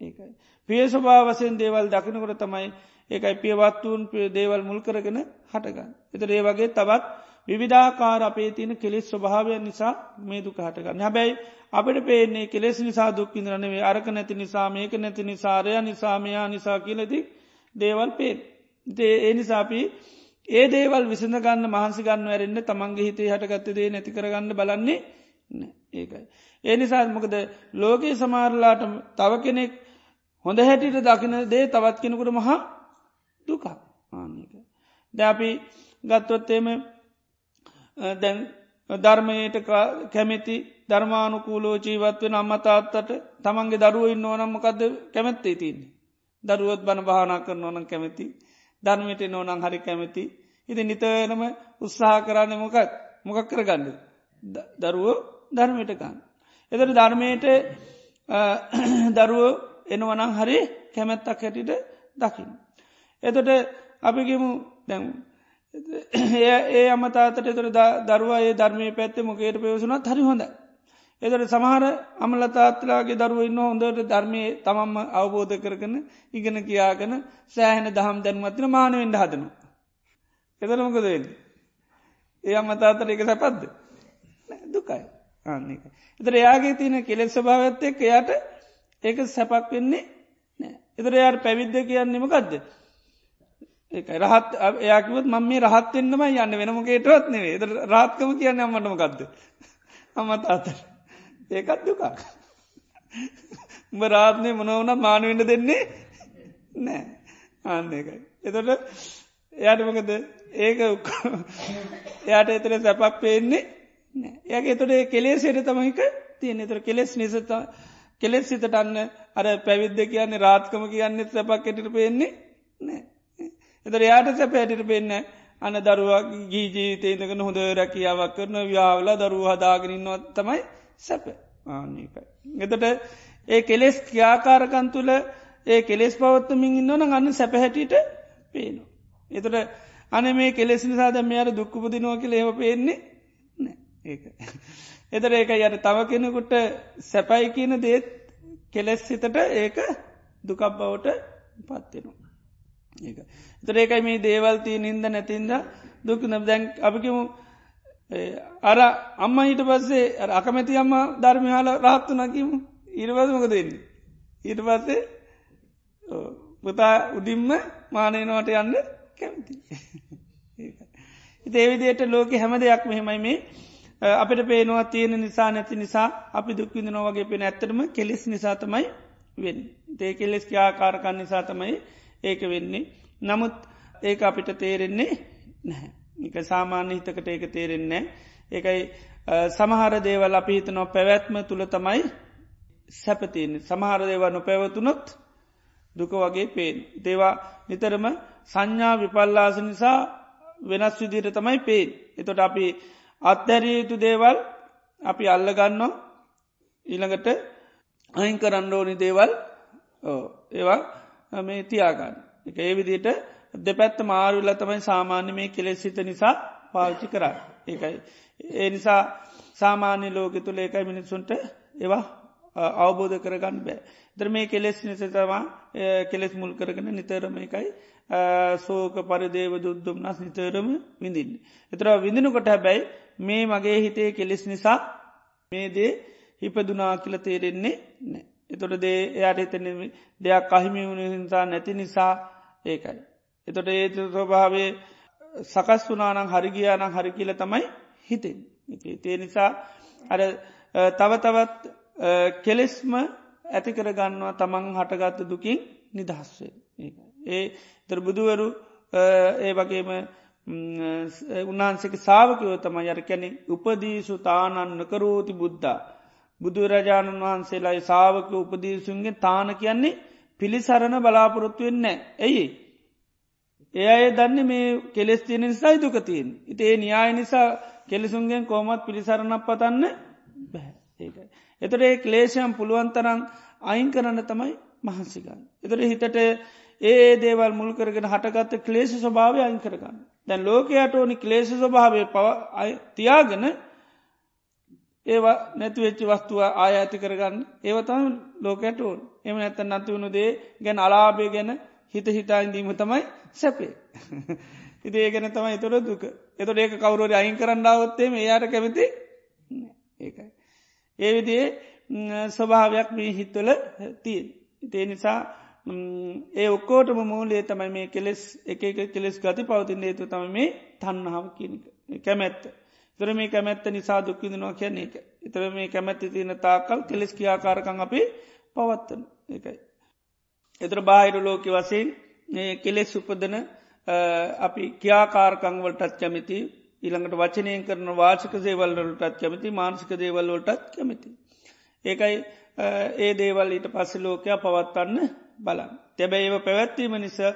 A: ඒකයි. ප්‍රිය ස්වභාවසයෙන් දේවල් දකිනකොට තමයි ඒකයි පියවත්වූන් පිය දේවල් මුල් කරගෙන හටගන්න. එතර ඒ වගේ තවත් විවිධාකාර අපේ තියන කෙලෙස් ස්වභාවයන් නිසා මේ දුක හටගන්න හැබැයි අපට පේන්නේ කෙලෙස් නිසා දුක්කින්දරනවේ අරක නැති නිසා මේක නැති නිසාරය නිසාමයා නිසා කියලති දේවල් පේත්. ඒ නිසාපී ඒ දේවල් විසඳ ගන්න මහන්සි ගන්න වැරෙන්න්න තමන්ගේ හිතේ හටගත්තදේ නැති කරගන්න බලන්නේ ඒකයි. ඒ නිසා මොකද ලෝකයේ සමාරලාට තව කෙනෙක් හොඳ හැටිට දකින දේ තවත් කෙනෙකුට මහා දුකා ආනක. ද අපි ගත්තොත්තේම දැන් ධර්මයට කැමැති ධර්මානුකූලෝ ජීවත්වෙන අම්මතාත්තට තමන්ගේ දරුව ඉන්න ඕනම්මකක්ද කැමැත්තේ තින්නේ. දරුවත් බණ භානා කරන ඕනම් කැමැති ධර්මයට නෝනං හරි කැමති ඉති නිතනම උත්සාහ කරන්න මොකක් මොකක් කරගන්න දරුවෝ ධර්මයටකන්න. එතට ධර්මයට දරුව එනවනං හරි කැමැත්තක් හැටිට දකිින්. එතොට අපිගෙමු දැම් ඒ අමතාතට තොර දරුවා ඒ ධර්මය පැත්තේ මොකේට පයවසුනත් හරි හොඳ. එතට සමහර අමලතාත්ලාගේ දරුව ඉන්න හොඳට ධර්මය තමම්ම අවබෝධ කරගන ඉගෙන කියාගෙන සෑහෙන දහම් දැන්මත්තින මානවෙන්ඩ හදනු. එතනමකද වෙන්න. ඒ අමතාතර එක සැපත්ද දුකයි ආන්නක. එතර එයාගේ තියන කෙලෙස් ස්භාවත්ත එක් එයාට ඒක සැපක් වෙන්නේ නෑ එතර එයාට පැවිද්ද කියන්නෙම ගදද. ඒ රහත් එයාකිවත් මම මේ රහත්වෙන්නම යන්න වෙනමකේටවත් නෙවේ එත රාත්කම කියන්න අම්මටම ගදද. අමත් අතර ඒකත් දුකා. උඹ රාත්නය මොනවන මානුවෙන්ට දෙන්නේ නෑ ආන්න එකයි. එතොට එයාටමකද ඒක එයාට එතර සැපක් පේන්නේ ඒගේ එතොට කෙලෙසේට තමයික තියෙන එතර කෙලෙස් නිසත කෙලෙස් සිතට අන්න අර පැවිද්ද කියන්නේ රාත්කම කියන්නේ සැපක් එටිට පේන්නේ නෑ. එතර යාට සැප ඇටිට පෙන්න්න අන්න දරුවක් ගී ජීතේදකන හොඳ රැකියාවක් කරන ව්‍යාවල දරුව හදාගෙනන්නවත් තමයි සැප ආනකයි. එතට ඒ කෙලෙස් ක්‍යාකාරකන් තුළ ඒ කෙලෙස් පවත්තමින් ඉන්නවන ගන්න සැපහැටිට පේනවා. එතට අන මේ කෙලෙස් නිසාද මෙයාර දුක්කපුදිනවා කියල ඒව පේන්නේ ඒක. එතර ඒක යට තව කෙනෙකුට සැපයි කියන දේත් කෙලෙස් සිතට ඒක දුකක් බවට පත්වෙනවා. ඒක. එතර ඒකයි මේ දේවල්තිය නින්ද නැතින්ද දුක නම් දැන් අපිකිමු අර අම්ම හිට පස්සේ අකමැති අම්ම ධර්මහාල රහත්තු නකිමු ඉරවසමක දෙන්නේ. ඊට පස්සේ පුතා උඩින්ම මානයනවට යන්න කැමති. ඒවිදියට ලෝක හැම දෙයක් මෙහෙමයි මේ අපට පේනවා තියෙන නිසා නැති නිසා අපි දුක්විඳ නොවගේ පෙන ඇත්තරම කෙලෙස් නිසාතමයි වෙන්. ඒ කෙලෙස් ආකාරකන්න නිසාතමයි ඒක වෙන්නේ. නමුත් ඒක අපිට තේරෙන්නේ නැහැ. එක සාමාන්‍ය හිතකට ඒක තේරෙන්නේ. ඒකයි සමහර දේවල් අපි හිතනො පැවැත්ම තුළ තමයි සැපතියන සමහර දේවල් නො පැවතුනොත් දුක වගේ පේෙන්. දේවා නිතරම සංඥා විපල්ලාස නිසා වෙනස් විදිර තමයි පේෙන්. එතොට අපි අත්දැරිය යුතු දේවල් අපි අල්ලගන්න ඊළඟට අයින් කරන්න ඕනි දේවල් ඒවා මේ තියාගන්න. එක ඒ විදිට දෙපැත්ත මාරුල්ල තමයි සාමාන්‍ය මේ කෙලෙස් සිත නිසා පාවිච්චි කරා. ඒකයි. ඒ නිසා සාමාන්‍ය ලෝක තුළ ඒකයි මිනිස්සුන්ට ඒවා අවබෝධ කරගන්න බෑ. දර මේ කෙලෙස් නිසතවා කෙලෙස් මුල් කරගෙන නිතරම එකයි සෝක පරිදේව දුද්දුම් නස් නිතරම විඳින්න. එතර විඳිනකොට හැබැයි මේ මගේ හිතේ කෙලෙස් නිසා මේ දේ හිපදුනා කියල තේරෙන්නේ නෑ. එතොට දේ එයට එතන දෙයක් අහිමි වුණ හිසා නැති නිසා ඒකයි. එතොට ඒ ස්වභාවේ සකස් වනානං හරිගියානං හරි කියල තමයි හිතෙන්. තේ නිසා අර තව තවත් කෙලෙස්ම ඇති කරගන්නවා තමන් හටගත්ත දුකින් නිදහස්වේ. ඒ තර බුදුවරු ඒ වගේම උන්හන්සේක සාාවකයෝ තම යර කැනෙ උපදීසු තානන්න කරෝති බුද්ධා. බුදුරජාණන් වහන්සේලායි සාාවක උපදීසුන්ගේ තාන කියන්නේ පිළිසරණ බලාපොරොත්තු වෙන්නේ. ඇයි. ඒ අය දන්න මේ කෙලෙස් තියෙන නිසායි දුකතියෙන්. ඉතේ න්‍යාය නිසා කෙලෙසුන්ගෙන් කෝමත් පිළිසරණක් පතන්න බැහැ ඒකයි. එතට ඒ ක්ලේෂයම් පුළුවන්තරං අයින් කරන්න තමයි මහන්සිකන්. එතට හිතට ඒ දේවල් මුල් කරගෙන හටගත්ත ක්ලේෂ ස්වභාවය අයින් කරගන්න. දැන් ලෝකයට ඕනි ක්ලේෂ ස්වභාවය පව තියාගෙන ඒවා නැතිවෙච්චි වස්තුව ආය ඇති කරගන්න ඒවතම ලෝකයට ඕන් එම නැත නති වුණු දේ ගැන අලාබේ ගැන හිත හිතායින්දීම තමයි සැපේ. ඉති ඒ ගැන තමයි එතොර දුක එතොට ඒක කවරුවර අයින් කරන්නාවත්තේම එයාට කැමති ඒකයි. ඒ විදිේ ස්වභාවයක් මේ හිත්වල තිය. ඉතිේ නිසා ඒ ඔක්කෝටම මූලේ තමයි මේ කෙලෙස් එක කෙලෙස් ගති පවතින් ඒතු තම මේ තන්නාව කියනක කැමැත්ත. තර මේ කැමැත්ත නිසා දුක්කිදනවා කියන්නේ එක. එතර මේ කැමැත්ති තියෙන තාකල් කෙලෙස් කියාකාරකං අපි පවත්තන එකයි. එතර බාහිරු ලෝක වසයෙන් කෙලෙස් උපදන අපි කියාකාරකංවලටත් කැමිති ඊළඟට වචනයෙන් කරන වාචක දේවල්වලටත් කැමති මානසික දේවල්වලටත් කැමති. ඒකයි ඒ දේවල් ඊට පස්ස ලෝකයා පවත්වන්න බලන්. තැබැයි ඒව පැවැත්වීම නිසා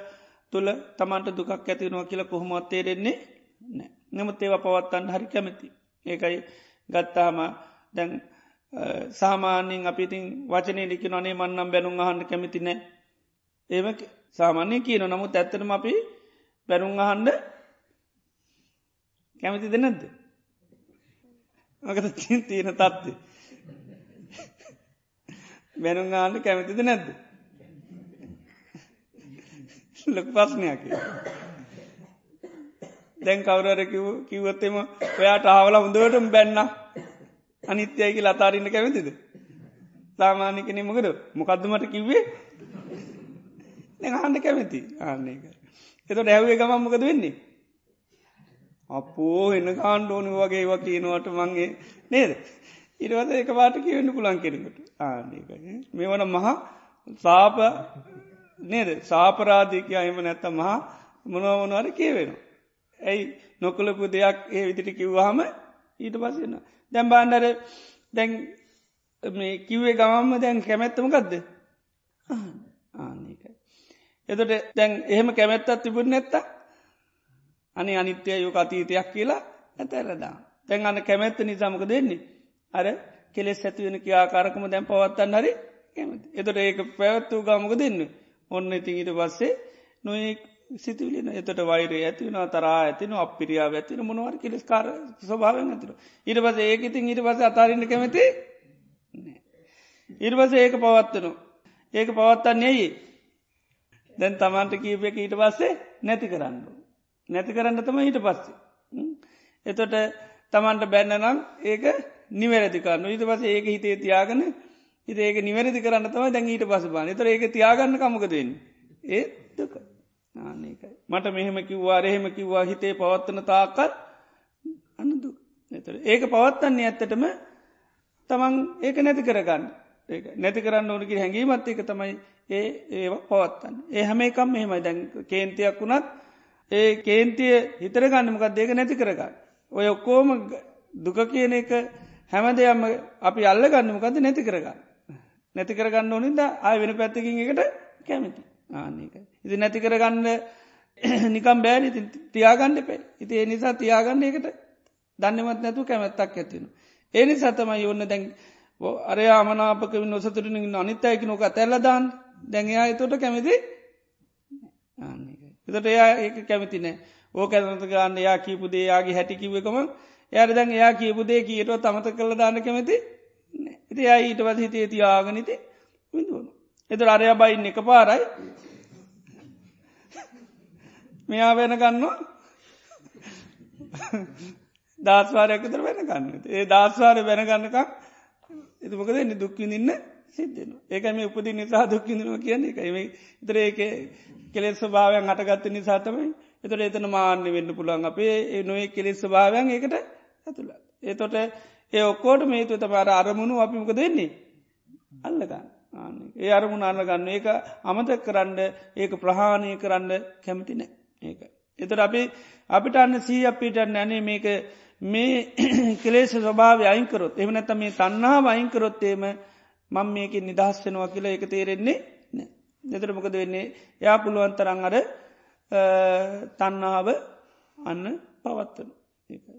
A: තුළ තමන්ට දුකක් ඇතිනවා කියලා කොහොමත් තේරෙන්නේ නෑ. නමුත් ඒව පවත්තන්න හරි කැමති. ඒකයි ගත්තාම දැන් සාමාන්‍යින් අපිතින් වචනය ලිකි නොනේ මන්නම් බැනුම් අහන්ඩ කැමති නෑ. ඒම සාමාන්‍ය කියන නමුත් ඇත්තටම අපි බැනුම් අහන්ඩ කැමති දෙනැද්ද මකත තියෙන තත්ති බැනුම් ආන්න කැමතිද නැද්ද? ලොක පස්්නයක් දැන් කවුරර කිව්වත්තෙම ඔයාට ආවල හොඳටම බැන්න. අනිත්‍යයකි ලතාරන්න කැමතිද? සාමාන්‍යකන මොකද? මොකක්දමට කිව්වේ? හන්ඩ කැමති. ආන්නේක එත ඩැව්ේ ගමන් මොකද වෙන්නේ? අපෝ එන්න කාණ්ඩෝනි වගේ ව කියනවට මංගේ නේද? ඉරවද එක පාට කියවෙන්න පුලන් කෙරකට ආන්නේක මේ වන මහා සාප නේද? සාපරාධිකය අයම නැත්ත මහා මොනවමනවාර කියවෙනවා. ඇයි නොකලපු දෙයක් ඒ විදිට කිව්වාහම ඊට පස්සන්න දැම් බාණ්ඩර දැන් කිව්වේ ගමම්ම දැන් කැමැත්තමකක්ද ආනකයි එතට දැන් එහෙම කැමැත්තත් තිබුණ නැත්ත අනි අනිත්‍යය යෝක අතීතයක් කියලා ඇතැරදා තැන් අන්න කැමැත්ත නිසාමක දෙන්නේ අර කෙලෙස් ඇතිවෙන කියාකාරකම දැන් පවත්තන්න හරි කැමති. එතට ඒක පැවත්වූ ගමක දෙන්න ඔන්න ඉතින් ඊට පස්සේ නොයෙක් සිතුවිලන එතට වෛරය ඇතිවෙන තරා ඇතින අපිරියාව ඇතින මොනවර කෙලෙස් කාර ස්වභාවෙන් ඇතිර ඉට පස ඒක ඉතින් ඉට පස අතාරන්න කැමති ඉර්වස ඒක පවත්වනු ඒක පවත්තන්නේ දැන් තමන්ට කීප එක ඊට පස්සේ නැති කරන්න නැති කරන්න තම ඊට පස්සේ. එතොට තමන්ට බැන්නනම් ඒක නිවැරදිකන්න ඊට පස ඒක හිතේ තියාගන හිත ඒක නිවැරදි කරන්න තම දැන් ඊට පස බාන තර ඒක තියාගන්න කමකදෙන් ඒ දුක. ආනකයි මට මෙහෙම කිව්වා එහෙම කිව්වා හිතේ පවත්වන තාකත් අන්නදු එතර ඒක පවත්තන්නේ ඇත්තටම තමන් ඒක නැති කරගන්න. ඒ නැති කරන්න ඕනකි හැඟීමත් එක තමයි ඒ ඒ පවත්තන්න ඒ හැම එකම් මෙහෙමයි දැන් කේන්තියක් වුණත් ඒ කේන්තිය හිතර ගන්නමකක් දෙක නැති කරගන්න. ඔය ඔක්කෝම දුක කියන එක හැම දෙයම්ම අපි අල්ල ගන්නමකද නැති කරගන්න. නැති කරගන්න ඕනින්ද ආය වෙන පැත්තකින් එකට කැමති. ආනක ඉති නැති කරගන්න නිකම් බෑන. ඉති තියාගන්න පේ ඉති ඒ නිසා තියාගන්න එකට දන්නමත් නැතු කැමැත්තක් ඇතින. ඒනි සතමයි ඔන්න දැන් අරය අමනාපක නොසතුරනින් අනිත්තයකි නොක තැල්ලදාන් දැඟයා එතොට කැමති? එතට එයා ඒක කැමති නෑ. ඕක ඇනත ගන්න යා කීපුදේ යාගේ හැටිකිවකම යට දැන් එයා කියපුදේ කියටව තමත කළ දාන්න කැමති ඉති යා ඊට වද හිතේ තියාගනිති විඳුවන එත අරය බයින්න එක පාරයි මෙයා වෙන ගන්නවා. දස්වාරයක්තර වෙන ගන්න. ඒ දස්වාර වෙනගන්නකක් එතුමකද එන්න දුක්විඳන්න සිද්ධන ඒක මේ උපදි නිසා දුක්කිඳනවා කියන්න. එකම ඉතර ඒක කෙලෙස් භාවයන් අටගත්ත නිසාතමයි එතට එතන මාන්‍ය වෙන්න පුළන් අපේ නොේ කෙලෙස් භාවයන් ඒකට ඇතුළ ඒතොට ඒ ඔක්කෝට මේතු තමාර අරමුණු අපිමක දෙන්නේ අල්ලගන්න. ඒ අරමුණ අල්ලගන්න. ඒක අමතක් කරන්න ඒක ප්‍රහාණය කරන්න කැමති නෑ ඒක එතට අපි අපිට අන්න සී අපිටන්න ඇනේ මේක මේ කෙලේෂ ස්වභාව අයිංකරොත් එම නැත මේ තන්නා වයිංකරොත්තේම මං මේක නිදහස් වෙනවා කියලා එක තේරෙන්නේ නෑ දෙතර මොකද වෙන්නේ? යා පුළුවන්තරං අර තන්නාව අන්න පවත්වන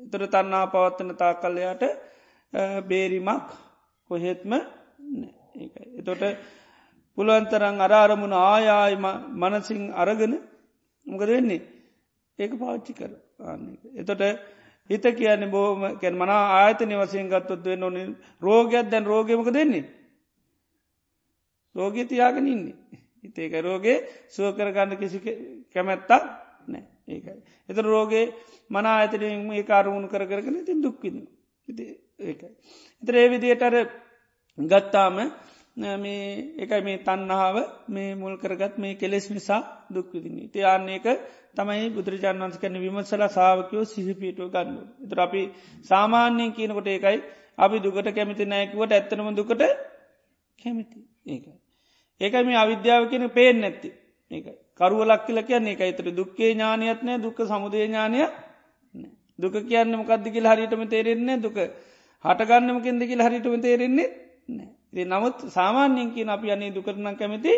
A: එතර තන්නා පවත්වන තා කල්ලයාට බේරිමක් කොහෙත්ම එතොට පුළුවන්තරං අරාරමුණ ආයාය මනසිං අරගෙන මොකද වෙන්නේ? ඒක පාච්චි කර එතොට හිත කියන්නේ බෝම කැන මන ආයතන වසයෙන් ගත්තොත් වෙන්න ඕන. රෝගයක් දැන් රෝගමක දෙන්නේ රෝගය තියාගෙන ඉන්නේ. හිතේක රෝගේ සුව කරගන්න කිසි කැමැත්තක් නෑ ඒකයි. එත රෝගේ මන ආයතනම ඒ කාරුණු කර කරගෙන තින් දුක්කින්න ඒකයි. එතර ඒ විදියටර ගත්තාම මේ එකයි මේ තන්නාව මේ මුල් කරගත් මේ කෙලෙස් නිසා දුක්විදින්නේ තියන්නේක තමයි බුදුරජාන් වන්ස කන විමසල සාාවකයෝ සිහිපිටුව ගන්න. එතර අපි සාමාන්‍යයෙන් කියනකොට ඒකයි. අපි දුකට කැමති නෑකුවට ඇත්තනම දුකට කැමති. ඒකයි. ඒකයි මේ අවිද්‍යාව කියන පේෙන් නැත්ති. ඒකයි. කරුව ලක්කිල කියන්නේ එක එතර දුක්කේ ඥානයත් නෑ දුක සමුදේ ඥානය දුක කියන්නම කද්දිකිල් හරිටම තේරෙන්නේ දුක හටගන්නමකින් දෙකිල් හරිටම තේරෙන්නේ නෑ. ඒ නමුත් සාමාන්‍යයෙන් කියන අපි අනේ දුකරනම් කැමති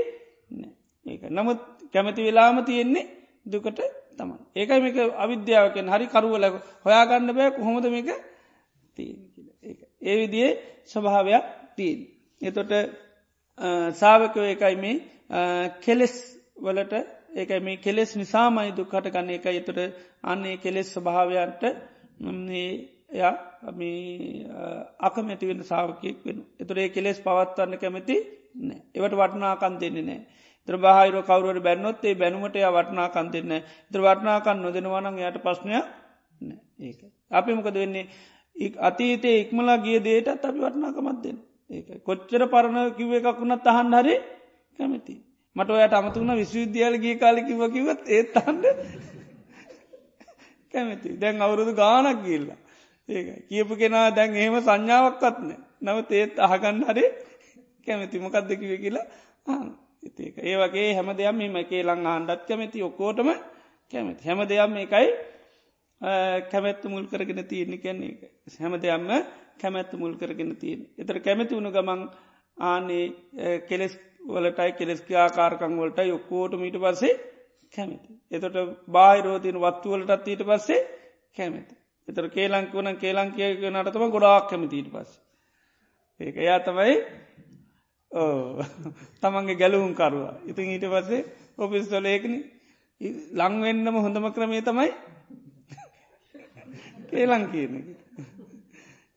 A: ඒක. නමුත් කැමති වෙලාම තියෙන්නේ දුකට තම ඒකයි මේක අවිද්‍යාවකෙන් හරි කරුවල හොයාගන්න බෑ. කොහොමද මේක ඒ විදිේ ස්වභාවයක් තිීන්. එතොට සාාවකව එකයි මේ කෙලෙස් වලට ඒකයි මේ කෙලෙස් නිසාමයි දුක්කට ගන්න එක එතුට අන්නේ කෙලෙස් ස්වභාවයන්ට එයා අකමැතිවෙන සාාවකයෙක් වෙන. එතුරේ කෙලෙස් පවත්වන්න කැමති නෑ එවට වටනාකන් දෙන්නේ නෑ. ත්‍ර බාහිර කවරුවට බැන්නොත් ඒ බැනුමට වටනාකන් දෙන්න ත්‍ර වටනාකන් නොදෙනවනන් යට ප්‍රශ්නයක් ඒක. අපි මොකද වෙන්නේ අතීතයේ ඉක්මලා ගිය දේටත් අපි වටනාකමත් දෙන්න ඒක කොච්චර පරණ කිව එකක් වුණත් අහන් හරි කැමති. මට ඔයට අමතුුණ විශ්වවිද්‍යාල ගිය කාලිකිව කිවත් ඒත් අහන්ඩ කැමති දැන් අවුරුදු ගානක් ගිල්ලා ඒක කියපු කෙනා දැන් එහෙම සංඥාවක්කත්න නව තේත් අහගන්න හරි කැමති. මොකක්ද කිව කියලා ඒක ඒ වගේ හැම දෙයක් මෙම එකේ ලං ආණ්ඩත් කැමති ඔක්කෝටම කැමති. හැම දෙයක් එකයි කැමැත්ත මුල් කරගෙන තියෙන්නේ. කැන්නේ එක හැම දෙයක්ම කැමැත්ත මුල් කරගෙන තියෙන එතර කැමැති වුණු ගමන් ආනේ කෙලෙස් වලටයි කෙලෙස්කි ආකාරකං වලටයි ඔක්කෝට මීට පස්සේ කැමති. එතොට බාහිරෝතින වත්තුවලටත් ඊට පස්සේ කැමති. එතර කේලංක වන කේලංකයක නටතම ගොඩාක් කැමතිීට පස්ස. ඒක එයා තමයි තමන්ගේ ගැලවුම් කරුවා. ඉතින් ඊට පස්සේ ඔපිස්තොල ඒකන ලංවෙන්නම හොඳම ක්‍රමේ තමයි කේලං කියන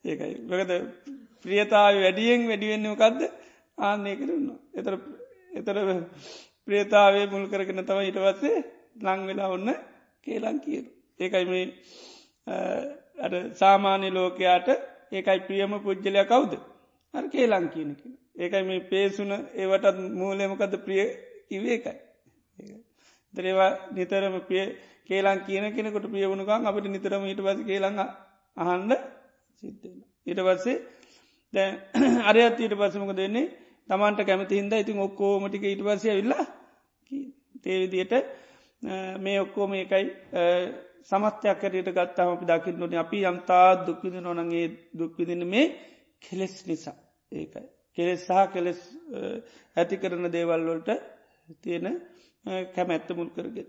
A: ඒකයි වකද ප්‍රියතාව වැඩියෙන් වැඩිවෙන්නකක්ද ආන්නේ කරන්න. එතර එතර ප්‍රියතාවේ මුල් කරගෙන තම ඊට පස්සේ ලං වෙලා ඔන්න කේලං කියර. ඒකයි මේ සාමාන්‍ය ලෝකයාට ඒකයි ප්‍රියම පුද්ජලය කවුද. අර කේලං කියනක. ඒකයි මේ පේසුන ඒවටත් මූලයමකද ප්‍රිය කිවේ එකයි. දරේවා නිතරම පිය කේලං කියන කෙනෙකොට ප්‍රියවුණුකන් අපට නිතරම ඊට පස කේලඟ අහන්ඩ සිත්තෙන. ඊට පස්සේ දැ අරයත් ඊට පසමක දෙන්නේ තමන්ට කැමති හින්ද ඉතින් ඔක්කෝමටික ඊට පසය විල්ලා තේවිදියට මේ ඔක්කෝම එකයි සමත්‍යයක්කරයට ගත්තාම අපි දකින්නට අපි යම්තා දුක්විදි නොනගේ දුක්විදින මේ කෙලෙස් නිසා ඒකයි. කෙලෙස් සහ කෙලෙස් ඇති කරන දේවල්වලට තියෙන කැමැත්ත මුල් කරගෙන.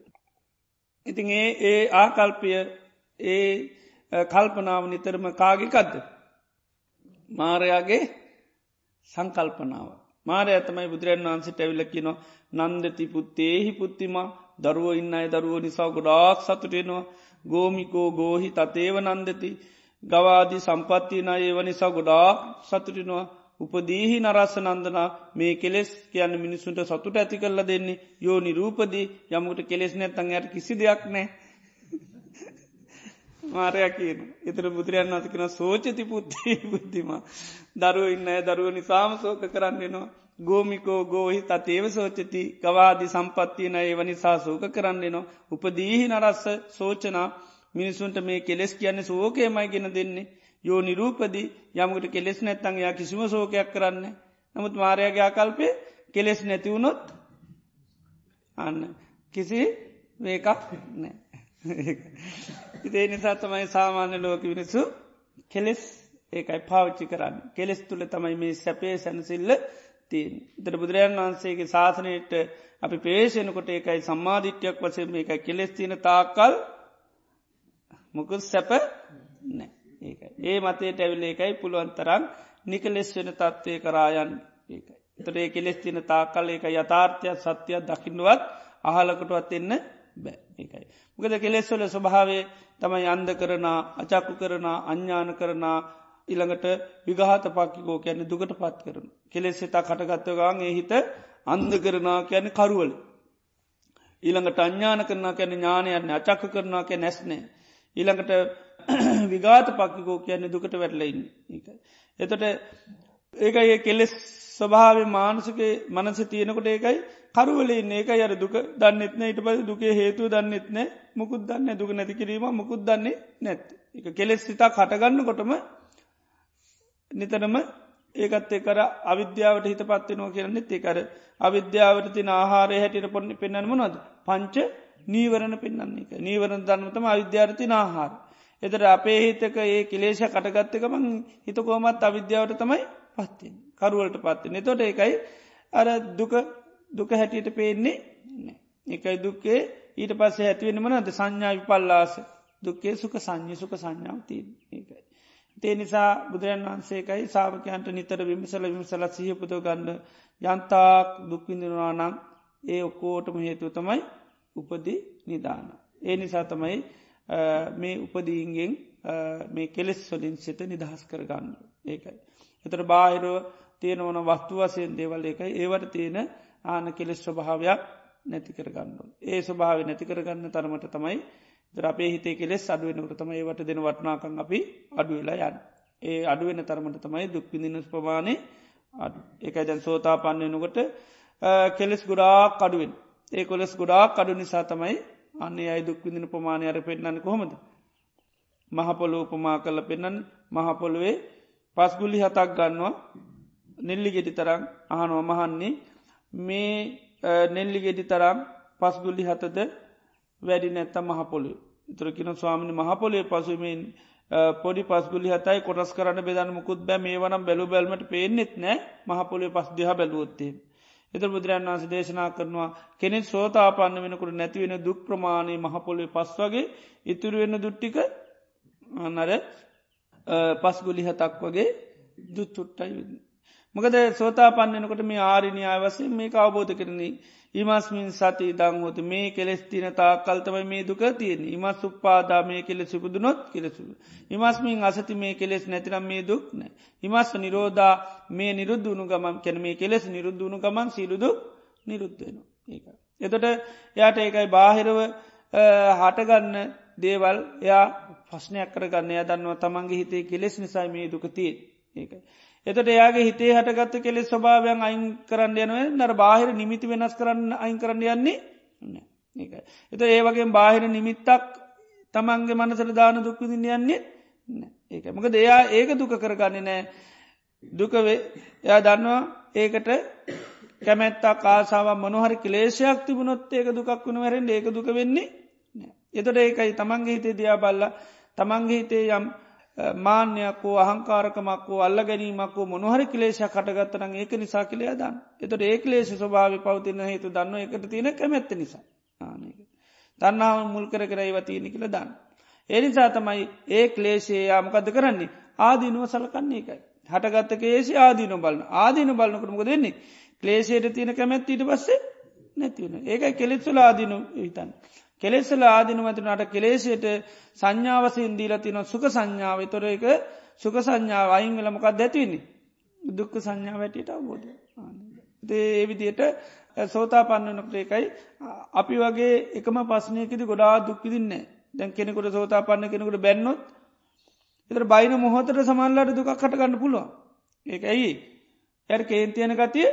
A: ඉතින් ඒ ඒ ආකල්පය ඒ කල්පනාව නිතරම කාගිකක්ද. මාරයාගේ සංකල්පනාව. මාරය ඇතමයි බුදුරන් වන්සිට ඇවිලකිනවා නන්දති පුත්තේහි පුත්තිමා දරුව ඉන්න අයි දරුව නිසා ගොඩාක් සතුටෙනවා ගෝමිකෝ ගෝහි තතේව නන්දති. ගවාදී සම්පත්තියන ඒව නිසා ගොඩාක් සතුටිනවා. උපදීහි නරස්ස නන්දනා මේ කෙලෙස් කියන්න මිනිසුන්ට සතුට ඇති කරල දෙන්නේ. යෝ නිරූපදී යමුට කෙලෙස් නැත්තන් යට කිසි දෙයක් නෑ මාරයක් කියන. එතර බුදුරයන් අතිකෙන සෝචති පුද්දී බුද්ධිම. දරුව ඉන්න දරුව නිසාම සෝක කරන්නෙනවා ගෝමිකෝ ගෝහි තතේව සෝචති. ගවාදි සම්පත්තියන ඒව නිසා සෝක කරන්නෙනවා උපදීහි නරස්ස සෝචනා. මිනිසුන්ට මේ කෙලෙස් කියන්නේ සෝකයමයි ගෙන දෙන්නේ. යෝ නිරූපදී යමකට කෙලෙස් නැත්තන් යා කිසිම සෝකයක් කරන්න නමුත් මාරයාගේ ආකල්පය කෙලෙස් නැතිවුණොත් අන්න කිසි වේකක් නෑ ඉතේ නිසා තමයි සාමාන්‍ය ලෝක විනිසු කෙලෙස් ඒකයි පාවිච්චි කරන්න. කෙලෙස් තුළ තමයි මේ සැපේ සැනසිල්ල තිීන් ඉතර බුදුරජන් වහන්සේගේ ශාසනයට අපි පේෂණකොට ඒකයි සම්මාධිට්‍යයක් වසම එකයි කෙලෙස් තියන තාකල් මොකුත් සැප නෑ ඒක ඒ මතයට ඇවිල එකයි පුළුවන්තරම් නිකලෙස් වෙන තත්ත්වය කරායන් ඒකයි. එතට ඒ කෙලෙස් තින තාකල් ඒක යථාර්ථයක් සත්‍යයක් දකිින්නුවත් අහලකටුවත් එන්න බෑ. ඒකයි. මොකද කෙලෙස්වල ස්වභාවේ තමයි අන්ද කරන අචක්කු කරන අඥ්ඥාන කරන ඉළඟට විගහත පක්කිකෝ කියැන දුකට පත් කරන. කෙලෙස් සිතා කටගත්තගාන් එහිත අන්ද කරනා කියන කරුවල. ඊළඟට අඥ්ඥාන කරනා කැන ඥානයන්න අචක්ක කරනා කිය නැස්නේ. ඊළඟට විගාත පක්කිකෝ කියන්නේ දුකට වැටලයින්න. එතට ඒක ඒ කෙලෙස් ස්වභාව මානසක මනස තියෙනකොට ඒකයි කරුවලේ ඒක අර දුක දන්නෙත්න ඊට පස දුකේ හේතු දන්නෙත්න මුකුත් දන්න දුක නැති කිරීම මුකුත් දන්නේ නැත් එක කෙලෙස් සිතා කටගන්න කොටම නිතරම ඒකත් කර අවිද්‍යාවට හිත පත්වෙනවා කියන්නෙත් ඒකර අවිද්‍යාවට තින ආහාරය හැටියට පොන්න පෙන්න්නම නොද පංච නීවරණ පෙන්න්නේ එක නීවරණ ධන්නතම අවිද්‍යාරති ආහාර. එතර අපේ හිතක ඒ කෙලේෂ කටගත්තකමං හිතකෝමත් අවිද්‍යාවට තමයි පත්තින් කරුවලට පත්තින තොට ඒකයි අර දුක දුක හැටියට පේන්නේ එකයි දුක්කේ ඊට පස්සේ ඇතිවෙන මනද සංඥා විපල්ලාස. දුක්කේ සුක සංඥ සුක සංඥාව තිීන් ඒකයි. තේ නිසා බුදුරන් වහන්සේකයි සාාවකයන්ට නිතර විමසල විමසල සහපුද ගන්න යන්තාක් දුක්විඳවා නම් ඒ ඔක්කෝටම හේතුව තමයි උපදි නිධාන. ඒ නිසා තමයි මේ උපදීන්ගෙන් මේ කෙලෙස් වලින් සිත නිදහස් කරගන්න ඒකයි. එතර බාහිරෝ තියෙන ඕන වස්තු වසයෙන් දේවල් එකයි ඒවට තියෙන ආන කෙලෙස් ස්වභාවයක් නැති කරගන්න. ඒ ස්වභාව නැති කරගන්න තරමට තමයි දර අපේ හිතේ කෙලෙස් අඩුවෙනකට තම ඒවට දෙන වටනාකං අපි අඩුවෙලා යන්. ඒ අඩුවෙන තරමට තමයි දුක්විදිනස් ප්‍රමාණය අඩු එකයි දැන් සෝතා පන්නනකොට කෙලෙස් ගොඩාක් අඩුවෙන් ඒ කොලෙස් ගොඩාක් අඩු නිසා තමයි අන්නේ අයි දුක්විදින ප්‍රමාණය අර පෙන්න්න කොහොමද. මහපොලෝ උපමා කල පෙන්න්න මහපොළුවේ පස්ගුලි හතක් ගන්නවා නෙල්ලි ගෙඩි තරම් අහනුව මහන්නේ මේ නෙල්ලි ගෙඩි තරම් පස්ගුල්ලි හතද වැඩි නැත්ත මහපොලි ඉතුරකින ස්වාමිනි මහපොලේ පසුමෙන් පොඩි පස්ගුලි හතයි කොටස් කරන්න බෙදන්න මුකුත් බෑ මේ වනම් බැලු බැල්මට පේනෙත් නෑ මහපොලේ පස් දිහ බැලුවොත්තේ. එත බුදුරන් වන්ස දේශනා කරනවා කෙනෙ සෝතාපන්න වෙනකුට නැතිවෙන දුක් ප්‍රමාණය මහපොලේ පස් වගේ ඉතුරුවෙන්න දුට්ටික අන්නර පස්ගුලි හතක් වගේ දුත්තුට්ටයි වෙන්න. මොකද සෝතා පන්නනකොට මේ ආරිණයාය වසෙන් මේ අවබෝධ කරන්නේ ඉමස්මින් සති දංහොත මේ කෙලෙස් තින තා කල්තමයි මේ දුක තියෙන ඉමස් උප්පාදා මේ කෙලෙ සිපුදුනොත් කෙලෙසු. ඉමස්මින් අසති මේ කෙලෙස් නැතිනම් මේ දුක් නෑ. ඉමස්ස නිරෝධා මේ නිරුද්ධුණු ගමන් කැන මේ කෙලෙස් නිරුද්ධුණු ගමන් සිරුදු නිරුද්ධයන ඒ. එතට එයාට ඒකයි බාහිරව හටගන්න දේවල් එයා ප්‍රශ්නයක් කරගන්න දන්නවා තමන්ගේ හිතේ කෙලෙස් නිසයි මේ දුකතිය ඒකයි. එතට එයාගේ හිතේ හටගත්ත කෙලෙ ස්වභාවයන් අයින් කරන්න යනුව. නර බාහිර නිමිති වෙනස් කරන්න අයින් කරන්න යන්නේ ඒ. එත ඒ වගේ බාහිර නිමිත්තක් තමන්ගේ මනසර දාන දුක්විදින්න යන්නේ ඒක. මක දෙයා ඒක දුක කරගන්න නෑ දුකවේ එයා දන්නවා ඒකට කැමැත්තා කාසාාව මනොහරි කලේෂයක් තිබුණොත් ඒක දුකක් වුණ වැරෙන් ඒක දුක වෙන්නේ එතට ඒකයි තමන්ගේ හිතේ දයා බල්ල තමන්ගේ හිතේ යම් මාන්‍යයක්කෝ අහංකාරකමක්කෝ අල්ල ගැනීමක්කෝ මොනහරි කලේෂ කටගත්තන ඒක නිසා කලේ දන්න. එතට ඒ ලේෂ ස්වභාව පවතින හේතු දන්න එකට තියෙන කැමැත්ත නිසා. ආනක දන්නාව මුල් කර කර ඒව තියෙන කියල දන්න. එනිසා තමයි ඒ ක්ලේෂයේ යාමකද කරන්නේ? ආදීනුව සලකන්නේ එකයි. හටගත්ත කේෂ ආදීන බලන්න ආදීන බලන්නකරමක දෙන්නේ ක්ලේෂයට තියෙන කැමැත්තිට පස්සේ නැතිවන ඒකයි කෙලෙත්සුල ආදීනු හිතන්න. කෙලෙස්සල ආදිනුවතුනට කෙලේශයට සංඥාවසයෙන් දීලා තින සුක සංඥාව. තොර එක සුක සංඥාව අයින් වෙලමකක් දැතිවන්නේ දුක්ක සංඥා වැටියට අවබෝධ ඒ විදියට සෝතා පන්නනකට එකයි අපි වගේ එකම පස්සනයකෙද ගොඩා දුක්කිදින්නේ දැන් කෙනෙකුට සෝතා පන්න කෙනෙකුට බැන්නොත් එතර බයින මොහොතට සමල්ලට දුකක් කටගන්න පුළුවන්. ඒක ඇයි ඇ කේන්තියන ගතිය